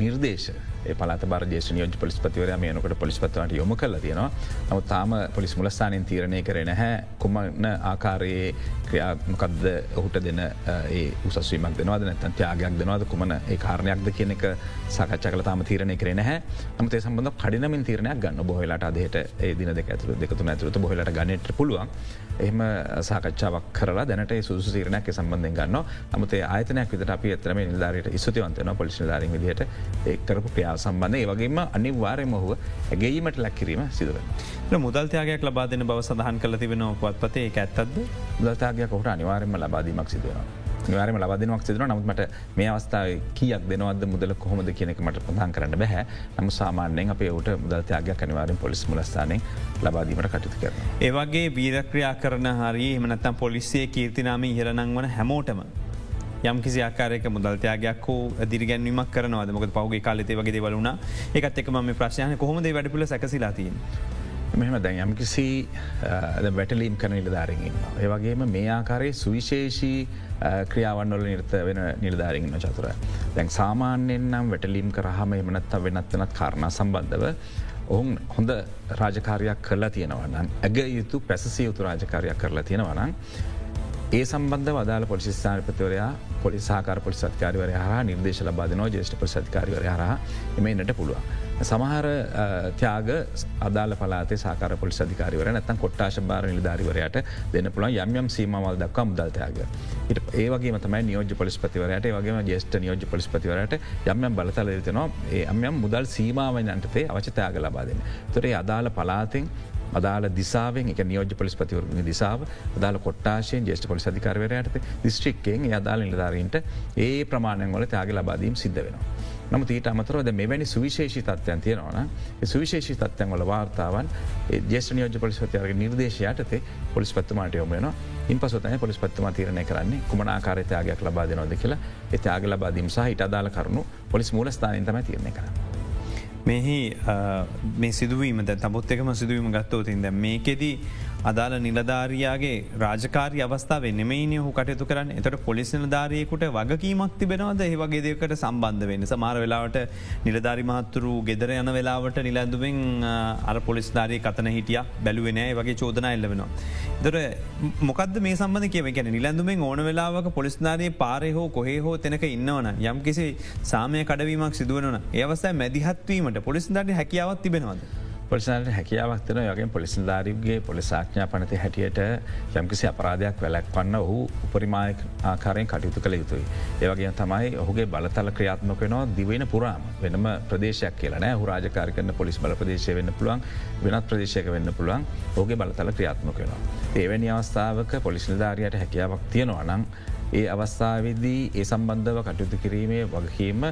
නිර්දේශ. පලත බර ජේෂ නියෝජ පොලිස්පතිවරයා මේනකට පොලිස්පත්වට යොම කල තියෙනවා. නමුත් තාම පොලිස් මුලස්ථානින් තීරණය කරේ නැහැ. කුමන ආකාරයේ ක්‍රියාමකක්ද ඔහුට දෙන ඒ උසස්වීමක් දෙනවාද නැතන් ත්‍යයාගයක් දෙනවාද කුමන ඒ කාරණයක්ද කියන එක සකච්ච කල තාම තීරණය කරේ නැහැ. නමුත් ඒ සම්බඳ කඩිනමින් තීරණයක් ගන්න බොහලාට අදහට ඒ දින දෙක ඇතුර දෙකතුන ඇතුරත බොහලට ගන්නට පුළුවන්. එහම සාකච්ඡාවක් කරලා දැනට සුසු සිරණයක් සම්බන්ධය ගන්න නමුතේ ආයතනයක් විට අපි ඇතරම නිල්ධාරයට ස්තුතිවන්තන පොලිස් ධාරින් විදිහට එක්කරපු ක්‍රියාව සම්බන්ධ ඒවගේම අනිවාරයම හුව ඇගේීමට ලැක්කිරීම සිදුව. මුදල්තයාගයක් ලබාදන බව සඳහන් කල තිබෙන පත්පතේ ඇත්තද මුදල්තාගයක් කොට අනිවාරයම ලබාදීමක් සිදුවනවා. නිවාරම ලබදනක් සිදුව නමුත්මට මේ අවස්ථාව කියක් දෙනවද මුදල කොහොමද කියනෙක මට ප්‍රධාන් කරන්න බැහැ නම සාමාන්‍යයෙන් අපේ ට මුදල්තයාගයක් අනිවාරෙන් පොලිස් මුලස්ථානය ලබාදීමට කටයුතු කර. ඒවගේ වීරක්‍රියා කරන හරි එමනත්තම් පොලිසිය කීර්තිනාම ඉහරනං වන හැමෝටම යම් කිසි ආකාරයක මුදල්තයාගයක් හෝ දිරිගැන්වීමක් කරනවද මොක පහුගේ කාලෙතේ වගේ වලුණ එකත් එක ම ප්‍රශ්යන කොහොමද වැඩිපුල සැකසිලාතින්. මෙහම දැන් යම්කිසි වැටලීම් කන නිලධාරගින්. ඒවගේම මේ ආකාරයේ සුවිශේෂී ක්‍රියාවන්වල නිර්ත වෙන නිලධාරගන්න චතුර. දැන් සාමාන්‍යෙන් නම් වැටලීම් කරහම එමනත්ත වෙනත්වනත් කාරණ සම්බන්ධව ඔවුන් හොඳ රාජකාරයක් කරලා තියෙනවන්න ඇග යුතු පැසසිය යුතු රාජකාරයක් කරලා තියෙනවනන් ඒ සම්බන්ධ වදාල පොලිස්ථානපතිවරයා පොලි සාකාර පොලි සත්කාරවරය හා නිර්දේශ ලබාදනෝ ජේෂ්ට පොසත්කාරවරය හර එමන්නට පුළුවන්. සමහර ත්‍යාග අදාල පලාත සාකාර පොලි අධිකාරවර නැතන් කොට්ටාශ බාර නිධාරිවරයට දෙන්න පුළන් යම්යම් සීමවල් දක්වා මුදල්තයාග. ඉට ඒවගේ මතම නියෝජ පොලිස්පතිවරයට වගේ ජේෂ්ට නියෝජ පොලිස්පතිවරට යම්යම් බලතල යුතනවා ඒ අම්යම් මුදල් සීමාවනන්ටතේ අවචතයාග ලබාදන්න. තොරේ අදාළ පලාතිෙන් අදාල දිසාාවෙන් එක නියෝජ පොලිස්පතිවරණ දිසාාව අදාල කොට්ටාශයෙන් ජේෂ්ට පොලි අධිකාරවරයට දිස්ත්‍රික්කෙන් අදාල නිලධාරීන්ට ඒ ප්‍රමාණයන් වල ත්යාග ලබාදීම් සිද්ධ වෙනවා. නම ඊට අමතරද මෙවැනි සුවිශේෂි තත්වයන් තියෙනවන සුවිශේෂි තත්වයන් වල වාර්තාවන් ජේෂ නියෝජ පොලිස්පතියාගේ නිර්දේශයටතේ පොලිස් පත්තුමාට යොමයන ඉන් පසතන පොලිස් පත්තුම තීරණය කරන්නේ කුමනාකාරතයාගයක් ලබා දෙනොද කියලා එතයාග ලබාදීම සහ ඉට අදාල කරුණු පොලිස් මූල ස්ථානතම තිරණය කරන්න. මෙහි මේ සිදුවීම තබොත් එකම සිදුවීම ගත්තවතින්ද මේකෙදී අදාළ නිලධාරයාගේ රාජකාරය අවස්ථාව නෙමයින හු කටයුතු කරන්න. එතට පොලිස් නිලධාරයකුට වගකීමක් තිබෙනවද? ඒවගේ දෙකට සම්බන්ධ වෙන්න. සමාර වෙලාවට නිලධාරි මහත්තුරු ගෙදර යන වෙලාවට නිලැඳුවෙන් අර පොලිස්ධාරය කතන හිටිය. බැලුවෙනෑ වගේ චෝදන එල්ල වෙනවා. දොර මොකද මේ සම්බඳ කියව ගැන නිලැඳුමෙන් ඕන වෙලාවක පොලිස්ධාරයේ පාරය හෝ කොහේ හෝ තැනක ඉන්නවන යම් කිසි සාමය කඩවීමක් සිදුවන ඒවස්ථයි මැදිහත්වීමට පොලිස්ධාරය හැකියාවත් තිබෙනවද. පොලිසන්ට හැකියාවක්තන යගේ පොලිසිල්ධාරීගේ පොලිසාඥා පනති හැටියට යම්කිසි අපරාධයක් වැලක් පන්න ඔහු උපරිමාය ආකාරයෙන් කටයුතු කළ යුතුයි. ඒවගේ තමයි ඔහුගේ බලතල ක්‍රියාත්මක නවා දිවෙන පුරාම වෙනම ප්‍රදේශයක් කියලන හු රාජකාර කරන පොලිස් බල ප්‍රදේශය වෙන්න පුළුවන් වෙනත් ප්‍රදේශයක වෙන්න පුළුවන් ඔහුගේ බලතල ක්‍රියාත්මක වෙනවා. ඒවැනි අවස්ථාවක පොලිසිල්ධාරයට හැකියාවක් තියෙනවා නම් ඒ අවස්ථාවදී ඒ සම්බන්ධව කටයුතු කිරීමේ වගකීම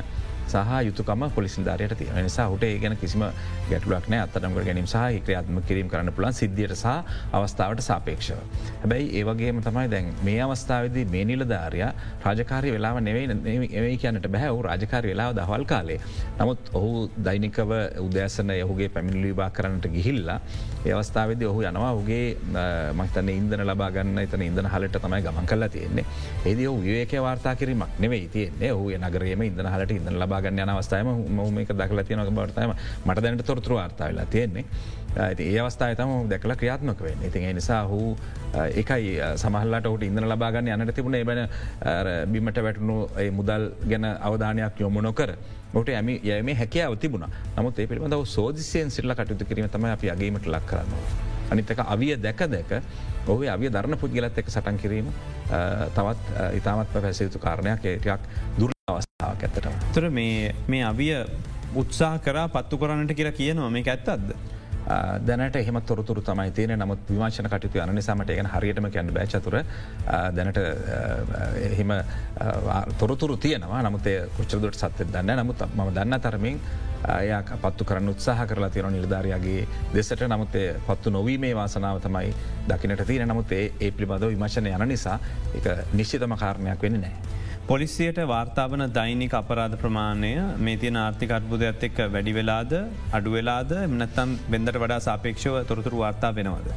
සහ යුතුකම පොලිසිධාරයට තිය නිසා හුට ඒ ගැන කිසිම ගැටලක් නෑ අත්තනම්ග ගැනීම සහ ක්‍රියාත්ම කිරීම කරන්න පුලන් සිද්ධියට සහ අවස්ථාවට සාපේක්ෂව. හැබැයි ඒවගේම තමයි දැන් මේ අවස්ථාවදී මේ නිලධාරය රාජකාරය වෙලාව නෙවෙයි එවයි කියන්නට බැහැ වූ රාජකාරය වෙලාව දහවල් කාලේ. නමුත් ඔහු දෛනිකව උදෑසන යහුගේ පැමිණිලිවා කරන්නට ගිහිල්ලා ඒ අවස්ථාවද ඔහු යනවා. ඔහුගේ මහිතන ඉන්දන ලබාගන්න එතන ඉදන හලට තමයි ගමන් කල්ලා තියෙන්නේ. ඒද ඔහු විවේක වාර්තා කිරීමක් නෙවෙයි තියන්නේ. ඔහු නගරේම ඉදන හලට ඉදන ලබා ලබාගන්න යන අවස්ථායම මක දකල තියනක බවර්තයම මට දැනට තොරතුර වාර්තාවෙලා තියෙන්නේ. ඒ අවස්ථාය තම දැකල ක්‍රියාත්මක වෙන්න ඉතින් නිසා හූ එකයි සමහල්ලට ඔට ඉඳන ලබාගන්න යනට තිබුණ එබන බිමට වැටුණු මුදල් ගැන අවධානයක් යොමු නොකර ොට ඇම යම හැකියාව තිබුණ නමුත් ඒ පිළිබඳව සෝදිසියෙන් සිල්ල කටයුතු කිරීම තම අපි අගේීමට ලක් කරනවා. අනිතක අවිය දැක දැක ඔහු අවිය ධර්ණ පුද්ගලත් එක් සටන් කිරීම තවත් ඉතාමත් පැසිතු කාරණයක් ඒටයක් දුර අවස්ථාවක් ඇත්තට. තුර මේ අවිය උත්සා කර පත්තු කරන්නට කියලා කියනවා මේ ඇත්තත්ද. දැනට එහම තොරතුර තමයි තියෙන නමුත් විමාශන කටයුතු යන නිසාමට ඒගෙන හරියටම කැන්න බෑචතුර දැනට එහෙම තොරතුරු තියෙනවා. නමුතේ කුච්චදුවට සත්‍ය දන්න නමුත් ම දන්න තරමින් අය පත්තු කරන්න උත්සාහ කරලා තියෙන නිලධාරයාගේ දෙසට. නමුත්තේ පත්තු නොවීමේ වාසනාව තමයි දකිනට තියෙන නමුත්තේ ඒ පිළිබඳව විමශනය යන නිසා එක නිශ්චිතම කාරණයක් වෙන්න නෑ. පොලිසියට වාර්තාාවන දෛනික අපරාධ ප්‍රමාණය මේ තියන ආර්ථික අත්බුදයක්ත් එක් වැඩි වෙලාද අඩුවෙලාද එමනත්තම් බෙන්දට වඩා සාපේක්ෂව තොරතුරු වාර්තා වෙනවද.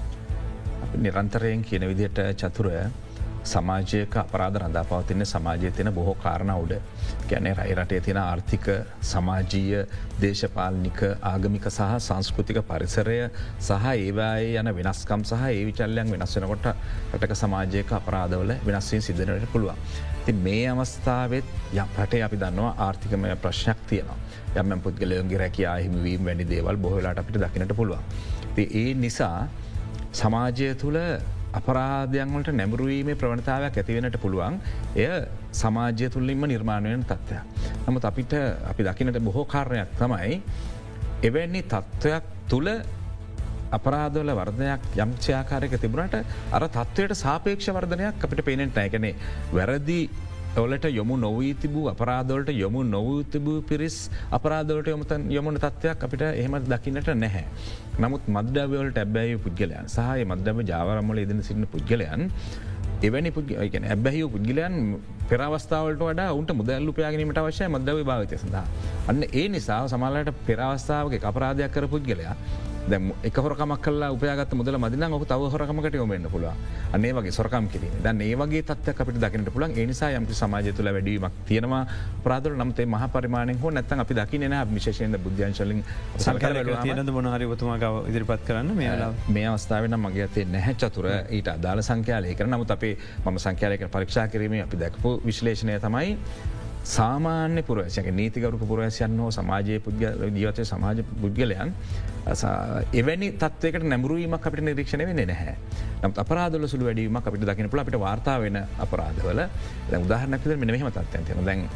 නිරන්තරයෙන් කියන විදියට චතුරය සමාජයක අපරාධ රඳා පවතින්න සමාජය තියෙන බොහෝ කාරණ උඩ ගැන රයිරටේ තියෙන ආර්ථික සමාජීය දේශපාලනික ආගමික සහ සංස්කෘතික පරිසරය සහ ඒවායේ යන වෙනස්කම් සහ ඒ විචල්ලයන් වෙනස් වෙනකොට රටක සමාජයක අපරාධවල වෙනස්වී සිදනට පුළුවන්. ති මේ අවස්ථාවත් යම් රටේ අපි දන්නවා ආර්ථිකමය ප්‍රශ්නයක් තියෙනවා යම පුද්ගලයන්ගේ රැකයා හිමවීම වැනි දේවල් බොහලාට අපිට දකිනට පුළුවන්. ඒ නිසා සමාජය තුළ අපරාධයන්වලට නැමරුවීමේ ප්‍රවණතාවයක් ඇතිවෙනට පුළුවන් එය සමාජය තුල්ලින්ම නිර්මාණයෙන් තත්ත්වයක්. නමුත් අපිට අපි දකිනට බොහෝ කාරණයක් තමයි එවැන්නේ තත්ත්වයක් තුළ අපරාධවල වර්ධනයක් යම්චයාකාරයක තිබුණට අර තත්වයට සාපේක්ෂ වර්ධනයක් අපිට පේනෙන්ට ඇකනේ වැරදි ඔලට යොමු නොවී තිබූ අපරාදවලට යොමු නොවූ තිබූ පිරිස් අපරාදවලට යොමුතන් යොමුණ තත්වයක් අපිට එහෙමත් දකින්නට නැහැ. නමුත් මද්‍යවලට ඇබැයි පුද්ගලයන් සහය මද්‍යම ජාවරම්මල ඉදින සිටින පුද්ගලයන් එවැනි පුද්ගලන ඇබැහි පුද්ගලයන් පෙරවස්ථාවට වඩ උන්ට මුදල්ලු පයාගනීමට අවශ්‍ය මදව භාවිතය සඳහා. අන්න ඒ නිසා සමල්ලට පෙරවස්ථාවගේ අපරාධයක් කර පුද්ගලයා දැ එක හොරකමක් කල උපයගත් මුදල මදින ඔක තව හොරකමට යොමෙන්න්න පුළුව අන්නේ වගේ සොරකම් කිරීම. ද ඒවගේ තත්ව අපිට දකිනට පුළන් ඒනිසා යම්පි සමාජය තුළ වැඩීමක් තියෙනවා. ප්‍රාදර නම්තේ මහ පරිමාණය හෝ නැත්තන් අපි දකින විශේෂයෙන් බුද්ධංශලින් තියනද මොනහරිවතුමාගව ඉදිරිපත් කරන්න මේ මේ අවස්ථාවන මගේ ඇතේ නැහැ චතුර. ඊට අදාල සංඛ්‍යාලය. කර නමුත් අපේ මම සංඛ්‍යාලයක පරීක්ෂා කිරීම අපි දැක්පු විශ්ලේෂණය තමයි සාමාන්‍ය පුරවශයක නීතිකරුක පුරවශයන් හෝ සමාජය පුද්ගල ජීවතය සමාජ පුද්ගලයන් එවැනි තත්වකට නැමරුවීමක් අපිට නිරීක්ෂණ වෙන නැහැ. නම් අපරාදල සුළු වැඩීම අපිට දකින පුල අපිට වාර්තා වෙන අපරාධවල. උදාහරනක්ද මෙ මෙහම තත්වයන් තියෙන දැන්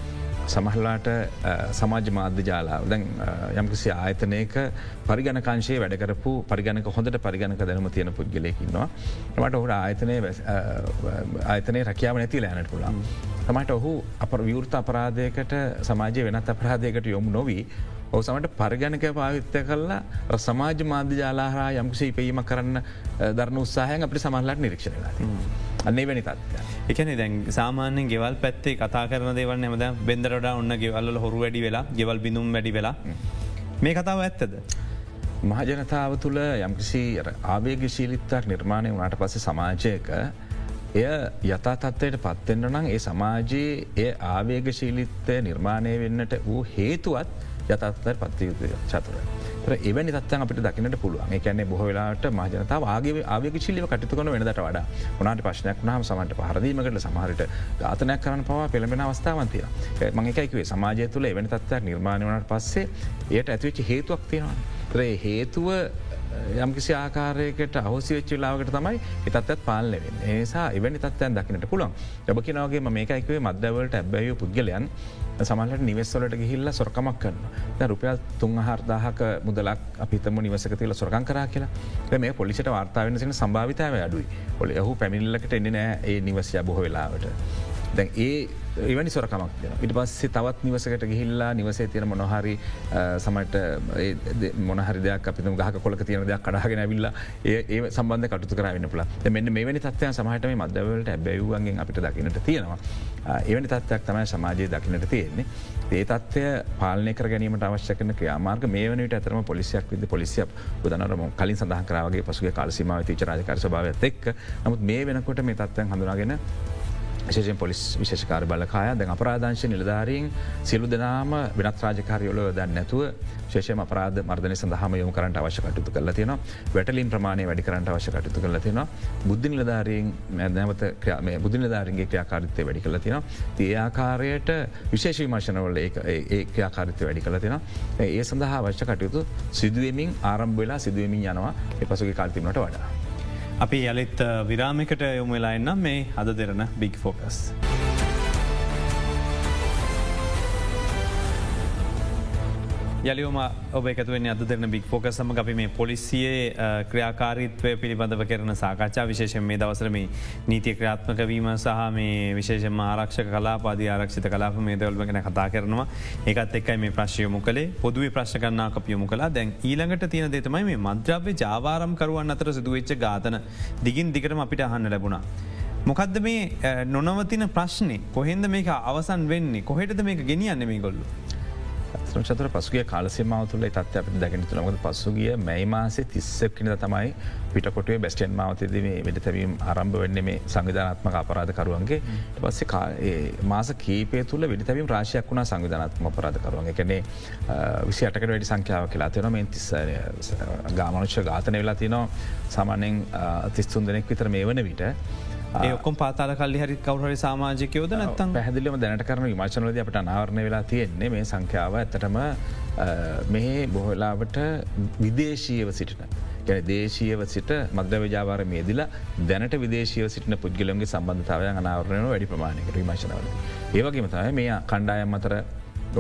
සමහල්ලාට සමාජ මාධ්‍ය ජාලාව දැන් යම්කිසි ආයතනයක පරිගණකාංශයේ වැඩකරපු පරිගණක හොඳට පරිගණක දැනම තියෙන පුද්ගලයකින්නවා මට ඔහුට ආයතනය ආයතනය රැකියාව නැති ලෑනට පුළා. තමට ඔහු අප විවෘත අපරාධයකට සමාජය වෙනත් අපරාධයකට යොමු නොවී ඔසමට පරිගණක පාවිත්‍ය කල්ලා සමාජ මාධ්‍ය ජාලාහා යම්කිසි ඉපීම කරන්න දරන උත්සාහයන් අපි සමහලට නිරීක්ෂණ ලා. අන්නේ වැනි තත්ය. එකන දැන් සාමාන්‍යෙන් ගෙවල් පැත්තේ කතා කරන දේවල් එමද බෙන්දරට ඔන්න ගෙවල්ල හොරු වැඩි වෙලා ගෙවල් බිඳුම් වැඩි වෙලා මේ කතාව ඇත්තද. මහජනතාව තුළ යම්කිසි ආවේග ශීලිත්තක් නිර්මාණය වනාට පස්සේ සමාජයක එය යථා තත්වයට පත්වෙන්න නම් ඒ සමාජයේ ඒ ආවේග ශීලිත්තය නිර්මාණය වෙන්නට වූ හේතුවත් යතත්වර පත්වයුතු චතුර. එවැනි තත්න් අපට දකිනට පුළුවන්. එකැන්නේ බොහවෙලාට මහජනතාව ආගේ ආවක ශිල්ලිව කටතු කන වෙනදට වඩා උනාට ප්‍රශ්නයක් වනාම සමට පහරදීමකට සමහරට ඝාතනයක් කරන පවා පෙළඹෙන අවස්ථාවන්තිය මංකයිකවේ සමාජය තුළ එවැනි තත්වයක් නිර්මාණය වනට පස්සේ එයට ඇතිවෙච්ච හේතුවක් තියෙනවා. ත්‍රේ හේතුව යම්කිසි ආකාරයකට අහෝසි වෙච්චිලාවකට තමයි එතත්ත් පාලනවෙන් ඒසා එවැනි තත්වයන් දකිනට පුළන් ැබකිනවගේ මේකයිකවේ මධ්‍යවලට ඇබැය පුද්ගලයන් සමහලට නිවෙස්වලට ගිහිල්ල සොරකමක් කරන්න රුපියල් තුන් හර්දාහක මුදලක් අපිතම නිවසක තිල සොරකන් කරා කියලා. මේ පොලිට වාර්තාාවෙන සින සභාවිතාව අඩුයි. පොලි ඔහු පැමිල්ලකට එන්න නෑ ඒ නිවසය බොහ වෙලාවට. දැන් ඒ එවැනි සොරකමක් ඉට පස්සේ තවත් නිවසකට ගිහිල්ලා නිවසේ තියෙන මොනොහරි සමට මොනහරි දෙයක් අපිම ගහ කොලක තියෙන දෙයක් කඩාගෙන ඇවිල්ලා ඒ සම්බන්ධ කටු කරන්න පුල මෙන්න මෙවැනි තත්වය සමහට මේ මදවලට බැව්වන්ගෙන් අපිට දකිනට තියෙනවා. එවැනි තත්වයක් තමයි සමාජය දකිනට තියෙන්නේ. ඒ තත්වය පාලනය කර ගැනීමට අවශ්‍යකන ක්‍රයාමාර්ග මේ වනට ඇතරම පොලිසියක් විද පොලිසිය පුදනරම කලින් සඳහන් කරාවගේ පසුගේ කාලසිමාව තිච රජකර භාවත් එක් නමුත් මේ වෙනකොට මේ තත්වයන් හඳුනාගෙන විශේෂෙන් පොලිස් විශේෂකාර බලකාය. දැන් අපරාධංශ නිලධාරීන් සිලු දෙනාම වෙනත් රාජකාරයොල දැන් නැතුව ශේෂම අපරාධ මර්ධන සඳහම යොම කරට අවශ්‍ය කටයුතු කල තියෙන වැටලින් ප්‍රමාණය වැඩි කරට අවශ්‍ය කටයුතු කල තියෙන බුද්ධ නිලධාරීන් නැවත බුද්ධ නිලධාරන්ගේ ක්‍රියාකාරිත්වය වැඩි කල තියෙන ඒ ආකාරයට විශේෂ විමර්ශනවල ඒ ක්‍රියාකාරිත්ව වැඩි කල තියෙන ඒ සඳහා අවශ්‍ය කටයුතු සිදුවමින් ආරම්භ වෙලා සිදුවමින් යනවා. එ පසුගේ කාල්තිීමට වඩා. අපි යළිත් විරාමිකට යොමුවෙලා එන්නම් මේ අද දෙරන බික් ෆෝකස්. යලියෝම ඔබ එකතුවෙන් අද දෙරන බික් ෆෝක සම අපි මේ පොලිසියේ ක්‍රියාකාරිත්වය පිළිබඳව කරන සාකච්ඡා විශේෂෙන් මේ දවසරම නීතිය ක්‍රාත්මක වීම සහ මේ විශේෂම ආරක්ෂ කලා පාද ආරක්ෂිත කලාප මේ දවල්ම ගැන කතා කරනවා. ඒකත් එක්කයි මේ ප්‍රශ්යයමු කළේ. පොදුව ප්‍රශ් කරනා අපියමු කලා දැන් ඊළඟට තියෙන දෙතමයි මේ මද්‍රව්‍ය ජාවාරම් කරුවන් අතර සිදුවච්ච ගාතන දිගින් දිගටම අපිට අහන්න ලැබුණා. මොකක්ද මේ නොනවතින ප්‍රශ්නය කොහෙන්ද මේක අවසන් වෙන්නේ? කොහෙටද මේක ගෙනියන්න මේ ගොල්ලු. චතර පසුගේ කාලසිමාව තුළ තත්ව අප දැගෙන තුළමද පසුගිය මැයි මාසේ තිස්සක්කින තමයි පිටකොටේ බැස්ටන් මාවතදේ වෙඩතැවීම් ආරම්භ වෙන්න මේ සංවිධානත්මක අපරාධකරුවන්ගේ. පස්සේ මාස කීපය තුළ විඩිතැවීම් රාශයක් වුණා සංවිධානත්ම අපරාධකරුවන් එකනේ විසි අටකට වැඩි සංඛ්‍යාව කියලා තියෙන මෙ තිස් ගාමනුෂ්‍ය ඝාතනය වෙලා තිනවා සාමානෙන් තිස්තුන් දෙනෙක් විතර මේ වන විට. ඒකොම් පාතාල කල්ලි හරි කවුහරි සාමාජිකයෝද නත්තම් පැහදිලිම දැනට කරන විමචනලද අපට අනාවරණය වෙලා තියෙන්නේ මේ සංඛ්‍යාව ඇතටම මෙහි බොහලාවට විදේශීයව සිටින. ගැන දේශීයව සිට මද්‍ර විජාවාර මේදිලා දැනට විදේශීව සිටින පුද්ගලන්ගේ සම්බන්ධතාවය අනාවරණය වැඩි ප්‍රමාණයකට විමශනවල. ඒවගේම තමයි මේ කණ්ඩායම් අතර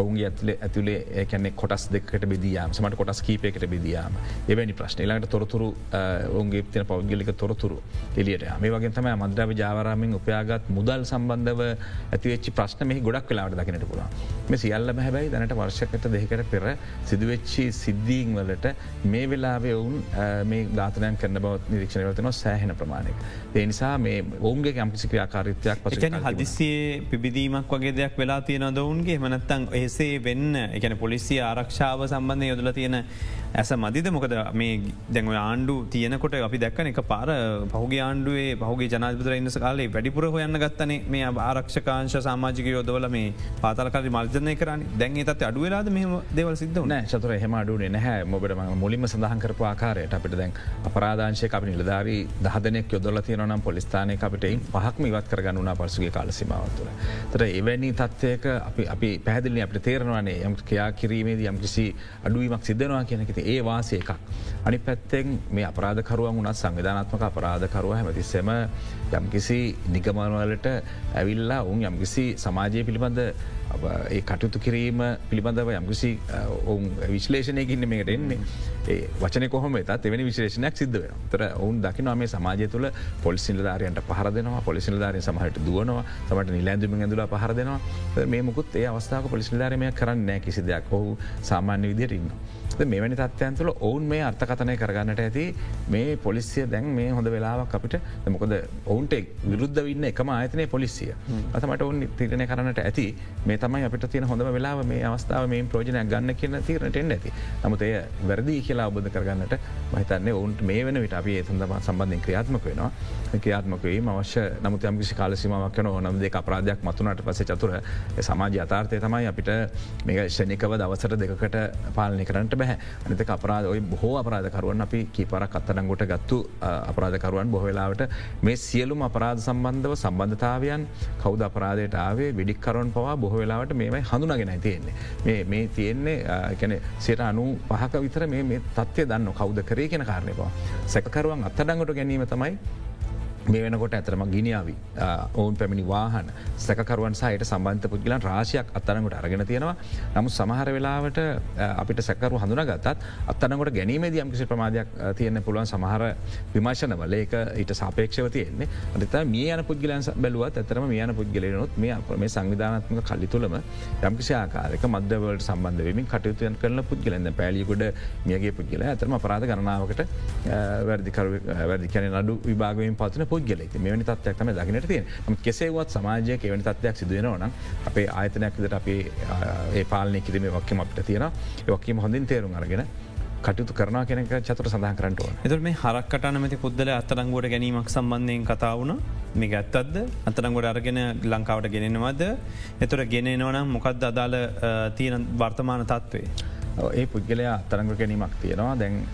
ඔවුන්ගේ ඇතුලේ ඇතුලේ ඒකැනෙ කොටස් දෙකට බෙදයාම සමට කොටස් කීපයකට බෙදයාම. එවැනි ප්‍රශ්න. ලාට තොරතුරු ඔුන්ගේ තින පෞද්ගලික තොරතුරු එලියට මේ වගේ තම මද්‍රව ජාවරාමින් උපයාගත් මුදල් සම්බන්ධව ඇතිවෙච්චි ප්‍රශ්න මේ ගොඩක් වෙලාට දකිනට පුළා මේ සියල්ලම හැබැයි දැනට වර්ෂකට දෙකට පෙර සිදුවෙච්චි සිද්ධීන් වලට මේ වෙලාවේ ඔවුන් මේ ගාතනයන් කරන බවත් නිරීක්ෂණවතන සෑහෙන ප්‍රමාණයක්. ඒ නිසා මේ ඔවුන්ගේ යම්කිසි ක්‍රියාකාරිත්වයක් පස හදිසියේ පිබිදීමක් වගේ දෙයක් වෙලා තියෙන දවුන්ගේ මනත්තන් එසේ වෙන්න එකන පොලිසි ආරක්ෂාව සම්බන්ධය යොදල තියෙන ඇස මදිද? මොකද මේ දැන්ව ආණ්ඩු තියනකොට අපි දැක්කන එක පාර පහුගේ ආණ්ඩුවේ පහුගේ ජනාධපතර ඉන්නස කාලේ වැඩිපුර හොයන්න ගත්තනේ මේ ආරක්ෂකාංශ සාමාජික යෝදවල මේ පාතලකරි මර්ජනය කරන්න. දැන් තත් අඩුවලාද මෙම දෙවල් සිද්ධ නෑ චතුර හෙම අඩුවේ නැහැ. මොබට මුලින්ම සඳහන් කරපු ආකාරයට අපිට දැන් අපරාධංශය අපි නිලධාරී දහදනෙක් යොදල තියනම් පොලිස්ථානය අපිට පහක්ම ඉවත් කරගන්නුනා පසුගේ කාලසිමාවතුළ. තර එවැනි තත්වයක අපි අපි පැහදිලි අපට තේරනවානේ යම් කයා කිරීමේද යම් කිසි අඩුවීමක් සිද්ධනවා කියනකෙති ඒ වාසය එකක්. අනි පැත්තෙන් මේ අපරාධකරුවන් වනත් සංවිධානත්මක අපරාධකරුව හැමතිස්සෙම යම්කිසි නිගමනවලට ඇවිල්ලා උන් යම්කිසි සමාජය පිළිබඳ ඒ කටයුතු කිරීම පිළිබඳව යම්කිසි ඔවුන් විශ්ලේෂණයකින්න මේකට එන්නේ. ඒ වචන කොහොම තත් එවැනි විශේෂණයක් සිද්ධ වෙන තර ඔවුන් දකිනවා මේ සමාජය තුළ පොලිසිල්ධාරයන්ට පහර දෙනවා පොලිසිල්ධාරය සමහට දුවනවා සමට නිලැඳුම ඇඳලා පහර දෙනවා. මේ මුකුත් ඒ අවස්ථාව පොලිසිල්ධාරමය කරන්න නෑ කිසි දෙයක්. ඔහු සාමාන්‍ය විදියට ඉන්න. මෙවැනි තත්වයන් තුළ ඔවුන් මේ අර්ථකතනය කරගන්නට ඇති මේ පොලිසිය දැන් මේ හොඳ වෙලාවක් අපිට මොකද ඔවුන්ට විරුද්ධ වන්න එකම ආයතනය පොලිසිය. අතමට ඔවුන් තිරණය කරන්නට ඇති මේ තමයි අපිට තියෙන හොඳ වෙලාව මේ අවස්ථාව මේ ප්‍රෝජනයක් ගන්න කියන තීරණට එන්න ඇති. නමුත් එය වැරදි කියලා ඔබද කරගන්නට මහිතන්නේ ඔවුන්ට මේ වන විට අපේ සඳම සම්බන්ධය ක්‍රියාත්මක වෙනවා. ක්‍රියාත්මකවීම අවශ්‍ය නමුත් යම්කිසි කාලසිමාවක් වන ඕනම් දෙක අපරාධයක් මතුනට පස චතුර සමාජ අතාර්ථය තමයි අපිට මේ ෂණිකව දවසට දෙකට පාලනය කරන්නට බැහැ. අනිතක අපරාධ ඔයි බොහෝ අපරාධකරුවන් අපි කීපරක් අත්තනංගොට ගත්තු අපරාධකරුවන් බොහවෙලාවට මේ සියලුම අපරාධ සම්බන්ධව සම්බන්ධතාවයන් කෞද අපරාධයට ආවේ? විඩික්කරුවන් පවා බොහවෙලාවට මේමයි හඳුනගෙන තියෙන්නේ. මේ තියෙන්නේ කැන සයට අනු පහක විතර මේ තත්වය දන්න කෞද කරේ කියෙන කාරණය පවා. සැකරුවන් අත්තඩංගොට ගැනීම තමයි මේ වෙනකොට ඇතරම ගිනිියාව. ඔවුන් පැමිණි වාහන සැකරුවන් සහයට සම්බන්ධ පුද්ගලන් රාශයක් අත්තරනකට අරගෙන තියෙනවා. නමු සමහර වෙලාවට අපිට සැකරු හඳුන ගතත් අත්තනකොට ගැනීමේ යම්කිසි ප්‍රමාධයක් තියන්න පුළුවන් සමහර විමර්ශනවල. ඒක ඊට සාපේක්ෂව තියෙන්නේ. අත මේ යන පුද්ගලන් බැලුවත් ඇතරම මේ යන පුද්ගලනොත් මේ මේ සංවිධානත්මක කල්ලි තුළම යම්කිසි ආකාරක මධ්‍යවලට සම්බන්ධවමින් කටයුතුයන් කරන පුද්ගලන්න පැලියකුඩ මියගේ පුද්ගල ඇතරම අපරාධ ගණනාවකට වැරදිකර වැදි කැන නඩු විභාගයෙන් පත්න පුද්ගල මෙවැනි තත්වයක් තම දකිනට තියෙන ම කෙසේවත් සමාජයක එවැනි තත්වයක් සිදුවෙනවන අපේ ආයතනයක් විදට අපේ ඒ පාලනය කිරීම වක්කම අපට තියෙන යොක්කීම හොඳින් තේරුම් අරගෙන කටයුතු කරන කෙනෙක චතුර සඳහන් කරන්නටුව එතුර මේ හරක්කට නමති පුද්දල අත්තරංගුවට ගැනීමක් සම්බන්ධයෙන් කතාවුණ මේ ඇත්තත්ද අතරංගොඩ අරගෙන ලංකාවට ගෙනෙනවද? එතුර ගෙනෙනවනම් මොකක්ද අදාළ තියෙන වර්තමාන තත්වේ. ඒ පුද්ගලයා අත්තරංග ගැනීමක් තියෙනවා. දැන්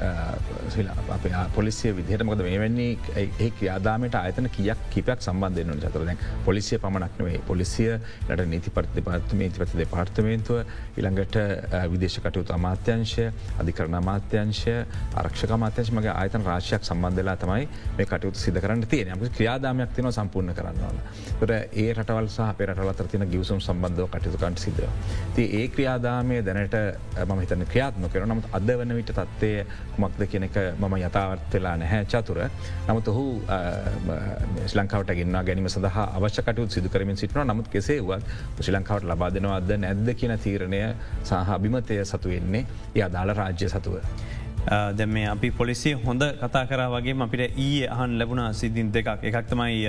පොලිසිය විදිහට මොකද මේ වෙන්නේ? ඒ ක්‍රියාදාමට අයතන කියක් කිපයක් සම්බන්ධයන චතර දැන් පොලිසිය පමණක්නවේ පොලිසිය ලට නීති පර්ති පාර්තමේ තිපති දෙපාර්තමේන්තුව ඉළඟට විදේශකටයුතු අමාත්‍යංශය අධිකරණ අමාත්‍යංශය ආරක්ෂක මාත්‍යංශ මගේ ආයතන රාශයක් සම්බන්ධලා තමයි මේ කටයුතු සිද කරන්න තියෙන ම ක්‍රියාදාමයක් තින සම්පූර්ණ කරන්නවන. තොට ඒ රටවල් සහ පෙරටවලතර තින ගිවසුම් සම්බන්ධව කටයුතු කන්ට සිද. ති ඒ ක්‍රියාදාමය දැනට මම හිතන ක්‍රියාත්ම කර නමුත් අද වන විට තත්වය කුමක්ද කෙනෙක මම යථාවත් වෙලා නැහැ. චතුර. නමුත් ඔහු ශ්ලංකාවට ගෙන්න්න ගැනීම සඳහා අවශ්‍යකටයුත් සිදු කරමින් සිටන නමුත් කෙසේවත් ශ්ලංකාවට ලබා දෙනවාද නැද්ද කියන තීරණය සහ අභිමතය සතු වෙන්නේ ඒ අදාළ රාජ්‍ය සතුව. දැ මේ අපි පොලිසිය හොඳ කතා කර වගේ අපිට ඊ අහන් ලැබුණ සිද්ධින් දෙකක්. එකක් තමයි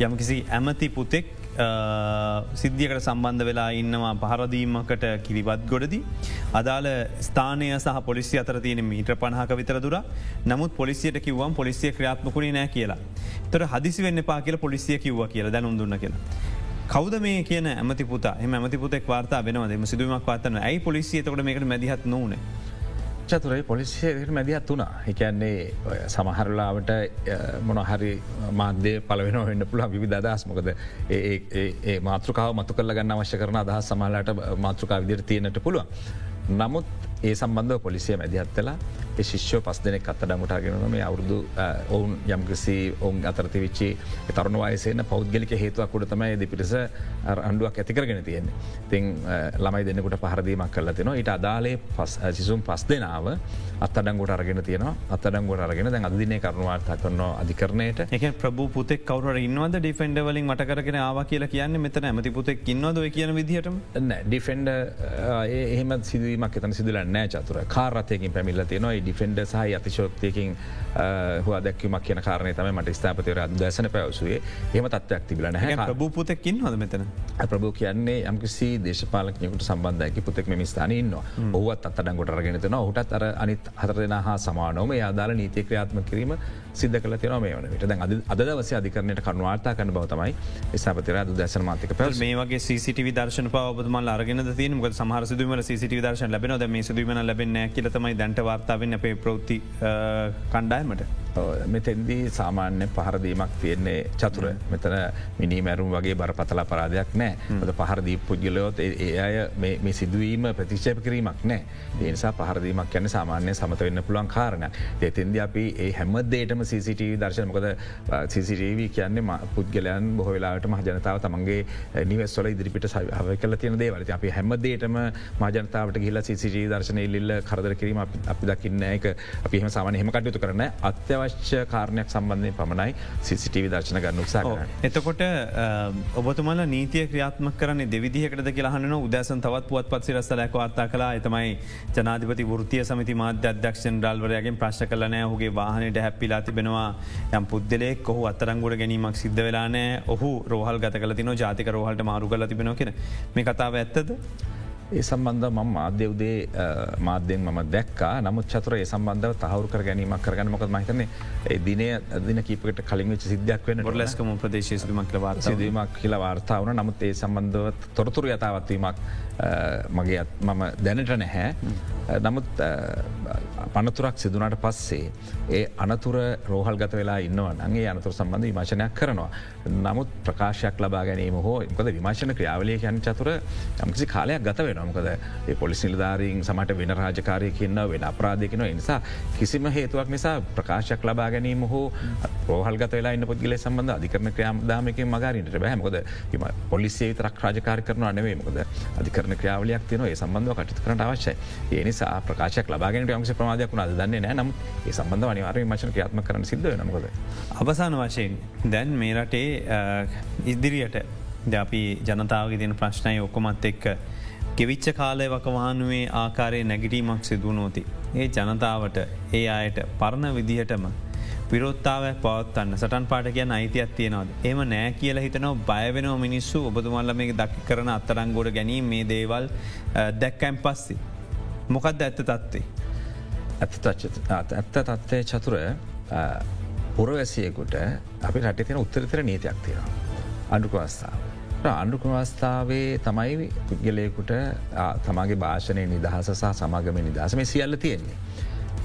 යමකිසි ඇමති පුතෙක් සිද්ධියකට සම්බන්ධ වෙලා ඉන්නවා පහරදීමකට කිරිවත් ගොඩදී. අදාළ ස්ථානය සහ පොලිසි අතර තියෙන මීට පණහක විතර දුර නමුත් පොලිසියට කිව්වම් පොලිසිය ක්‍රියාත්මකුණේ නෑ කියලා. තොර හදිසි වෙන්න පා කියල පොලිසිය කිව්ව කියලා දැනුම් දුන්න කියලා. කවද මේ කියන ඇමති පුත ඇමති පුතෙක් වාර්තා වෙනවදම සිදුවමක් පාතන ඇයි පොලිසියතකට මේකට මැදිහත් නොවනේ. චතුරයි පොලිසියට මැදිහත් වුණා එකන්නේ සමහරලාවට මොනහරි මාධ්‍ය පලවෙන වෙන්න පුළා විධ අදහස් මොකද ඒ මාතෘකාව මතු කල්ල ගන්න අවශ්‍ය කරන අදහස් සමහලට මාතෘකා විදිර තියෙනට පුළුව. නමුත් ඒ සම්බන්ධ පොලිසිය මැදිහත්තලා ශිෂ්‍යෝ පස් දෙනෙක් අත්තඩංගුටාගෙනන මේ අවුරදු ඔවුන් යම්කිසි ඔවුන් අතරති විච්චි තරුණ වයසේන පෞද්ගලික හේතුවක් කුඩ තමයි ඇද පිරිස අන්ඩුවක් ඇතිකරගෙන තියෙන්නේ. තින් ළමයි දෙන්නකුට පහරදීමක් කල තින ඊට අදාලේ සිසුම් පස් දෙනාව අත්තඩංගුට අරගෙන තියෙන අත්තඩංගුට අරගෙන දැන් අදිනය කරුණවාර්තා කරන අධිකරණයට. එක ප්‍රභ පුතෙක් කවර ඉන්නවද ඩිෆෙන්ඩ වලින් මට කරගෙන ආව කියලා කියන්න මෙතන ඇමති පුතෙක් ඉන්නවද කියන විදිහට ඩිෆෙන්ඩ එහෙම සිදුවීමක් එතන සිදුල නෑ චතුර කාරතයකින් පැමිල්ල තියෙනවා. ඩිෆෙන්ඩ සහ අතිශෝක්තියකින් හවා දැක්වීමක් කියන කාරණය තම මට ස්ථාපතවර අදසන පැවසුවේ. එම තත්වයක් තිබිලන හැ ප්‍රභූ පුතෙක්කින් හොද මෙතන? ප්‍රභූ කියන්නේ යම්කිසි දේශපාලකයකුට සම්බන්ධයකි පුතෙක් මෙම ස්ථානන්නවා ඔහුවත් අත්තඩංගොට රගෙනතන හුටත් අර අනිත් හතරෙන හා සමානෝම යාදාල නීතිය ක්‍රියාත්ම කිරීම සිද්ධ කල තින මේ වන විට. දැන් අද දවස අධිකරනයට කරුණවාර්තා කන බවතමයි ස්ථාපතර අද දැසන මාතික පැ මේ වගේ සිට දර්ශන පවබතුමල් අරගෙන තින ක සමහර සිදුවම සිට දර්ශන ලබෙන ද මේ සිදුවම ලබෙන කියලතමයි දැන්ට වාර්තාවෙන් අපේ ප්‍රෘති කණ්ඩායමට. මෙතෙන්දී සාමාන්‍ය පහරදීමක් තියෙන්නේ චතුර. මෙතන මිනි මැරුම් වගේ බර පතලා පරාදයක් නෑ ද පහරදී පුද්ගලයොත් ඒ අය මේ සිදුවීම ප්‍රතිශේප කිරීමක් නෑ ඒනිසා පහරදීමක් යන්න සාමාන්‍ය සමත වෙන්න පුළුවන් කාරණ එතින්ද අපි ඒ හැම දේටම CCTV දර්ශනමකද CCTV කියන්නේ පුද්ගලයන් බොහවෙලාට මහජනතාව තමන්ගේ නිවස්වල ඉදිරිපිට හව කල තියෙන දේවලති අපි හැම දේටම මාජනතාවට ගහිල CCTV දර්ශන ඉල්ල කරදර කිරීම අපි දකින්න එක අපිහම සාමන හෙම කටයුතු කරන අත්‍යවශ්‍ය කාරණයක් සම්බන්ධය පමණයි CCTV දර්ශන ගන්න උත්සා එතකොට ඔබතුමල නීතිය ක්‍රියාත්ම කරන දෙවිදිහකට කියලාහන උදැසන් තවත් පුවත් පත් සිරස්සලයක් වාර්තා කලා එතමයි ජනාධිපති ෘතිය සමති මාධ්‍ය අධ්‍යක්ෂන් ඩල්වරයගෙන් ප්‍රශ් කලනෑ හුගේ වාහනයට හැපිලා තිබෙනවා. යම් පුද්දලෙක් කොහු අත්තරංගුට ගැනීමක් සිද්ධ වෙලානෑ ඔහු රෝහල් ගත කල තින ජාතික රෝහල්ට මාරු කල තිබෙන කෙන මේ කතාව ඇත්තද. ඒ සම්බන්ධ ම මාධ්‍ය උදේ මාධ්‍යෙන් මම දැක්කා. නමුත් චතුර ඒ සම්බන්ධව තහවරු කර ගැනීමක් කරගන්න මොකද මහිතන දින දින කීපට කලින් වෙච සිද්ධයක් වෙන ලස්කම ප්‍රදේශයමක් ලවාත් සිදීමක් කියලා වාර්තාවන නමුත් ඒ සම්බන්ධව තොරතුරු යථවත්වීමක් මගේ මම දැනට නැහැ. නමුත් පනතුරක් සිදුනට පස්සේ ඒ අනතුර රෝහල් ගත වෙලා ඉන්නවන් අගේ අනතුර සම්බන්ධ විමශනයක් කරනවා. නමුත් ප්‍රකාශයක් ලබා ගැනීම හෝ මොකද විමශන ක්‍රියාවලය යන් චතුර යම්කිසි කාලයක් ගත වෙන මොකද ඒ පොලිස් නිලධාරීන් සමට වෙන රාජකාරය කියන්න වෙන අපරාධයකන නිසා කිසිම හේතුවක් නිසා ප්‍රකාශයක් ලබා ගැනීම හෝ රෝහල් ගත වෙලා ඉන්න පුද්ගල සම්බඳ අධිකරන ක්‍රයාම් දාමක මගරින්ට බැහමකොද පොලිසේ තරක් රාජකාර කරන අනවේ මොකද අධිකරන ක්‍රියාවලයක් තියන ඒ සම්බන්ධව කටතු කරට අවශ්‍යයි. ඒ නිසා ප්‍රකාශයක් ලබාගෙන යම්ස ප්‍රමාධයක් වුණ දන්නේ නෑ. නම් ඒ සම්බන්ධ අනිවාර මචන ක්‍යාත්ම කරන සිද්ධ නකොද. අවසාන වශයෙන් දැන් මේ රටේ ඉදිරියට අපි ජනතාවගේ තින ප්‍රශ්නය ඔක්කොමත් එක්ක ගෙවිච්ච කාලය වකවානුවේ ආකාරය නැගිටීමක් සිදුවනෝති. ඒ ජනතාවට ඒ අයට පරණ විදිහටම විරෝත්තාව පවත්වන්න සටන් පාට කියන්න අයිතියක් තියෙනවද. එම නෑ කියල හිතනව බයවෙනව මිනිස්සු ඔබතුමල්ල මේ දකි කරන අත්තරංගොඩ ගැනීම මේ දේවල් දැක්කැම් පස්සි. මොකක්ද ඇත්ත තත්වේ. ඇත්ත තත්වය චතුර පුරවැසියකුට අපි රට තියෙන උත්තරතර නීතියක් තියෙනවා. අඩුකවස්ථාව. අන්ඩුකවස්ථාවේ තමයි පුද්ගලයකුට තමගේ භාෂණය නිදහස සහ සමාගම නිදහස මේ සියල්ල තියෙන්නේ.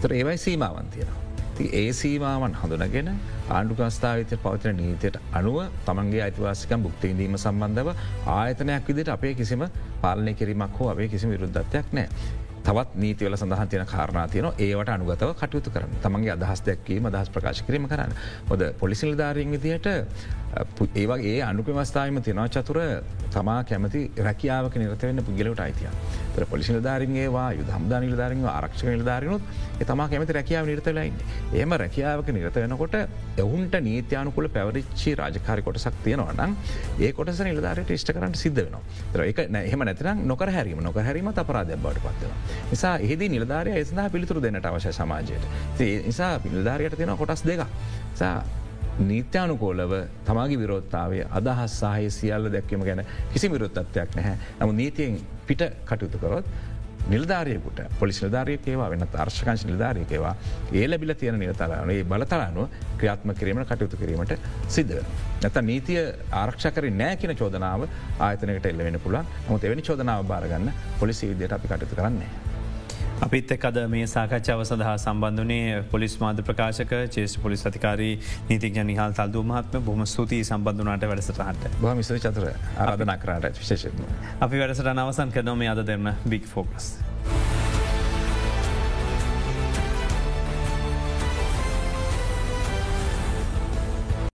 තර ඒවයි සීමාවන් තියෙනවා. ති ඒ සීමාවන් හඳුනගෙන ආණ්ඩුකස්ථාවිත පවතින නීතියට අනුව තමන්ගේ අයිතිවාසිකම් බුක්තිඉදීම සම්බන්ධව ආයතනයක් විදිට අපේ කිසිම පාලනය කිරීමක් හෝ අපේ කිසි විරුද්ධත්වයක් නෑ. තවත් නීතිවල සඳහන් තියන කාරණා තියන ඒවට අනුගතව කටයුතු කරන තමන්ගේ අදහස් දැක්වීම අදහස් ප්‍රකාශ කිරීම කරන්න හොද පොලිසිල් ධාරීන් විදිහට ඒවගේ අනුපවස්ථායම තිෙනවා චතුර තමා කැමති රැකියාවක නිරතවෙන්න පුද්ගලට අයිතිය තර පොලිසිල් ධාරන්ගේවා යුද හම්දා නිලධාරම ආරක්ෂක නිලධාරනුත් තමා කැමති රැකියාව නිරතලයින්න ඒම රැකියාවක නිරත වෙනකොට එවුන්ට නීතියානුකුල පැවරිච්චි රාජකාරි කොටසක් තියෙනවනම් ඒ කොටස නිලධාරයට ෂ්ට කරන්න සිද්ධ වෙන ඒක එහම නැතිනම් නොකර හැරීම නොක හැරීම අපරාධයක් බවට පත්වෙන. නිසා එහිදී නිලධාරය එසඳහ පිළිතුරු දෙන්නට අවශ්‍ය සමාජයට. නිසා පිල්ධාරයට තියෙන කොටස් දෙක. නීත්‍යානුකෝලව තමාගේ විරෝත්තාවේ අදහස් සාහය සියල්ල දැක්වීම ගැන කිසි විරොත්තත්වයක් නැහැ නමු නීතියෙන් පිට කටයුතු කරොත් නිල්ධාරයකුට පොලිස් නිධාරයකේවා වෙන අර්ශකංශ නිධාරයකේවා ඒ ලැබිල තියෙන නිලතලානේ බලතලානුව ක්‍රියාත්ම කිරීමට කටයුතු කිරීමට සිද්ධ. නැත නීතිය ආරක්ෂකර නෑ කියන චෝදනාව ආයතනකට එල්ලවෙන පුළන් හොත එවැනි චෝදනාව බාරගන්න පොලිසි විදියට අපි කටයුතු කරන්නේ. අපිත් එක් අද මේ සාකච්ඡාව සඳහා සම්බන්ධනේ පොලිස් මාධ ප්‍රකාශක චේෂ පොලිස් අතිකාරී නීතික නිහල් තල්දු මහත්ම බොම ස්තුතියි සම්බඳධනාට වැඩසටහට බමිස චතුර ආරධනා කරට විශේෂ. අපි වැඩසට නවසන් කනොම අද දෙන්න බික් ෆෝකස්.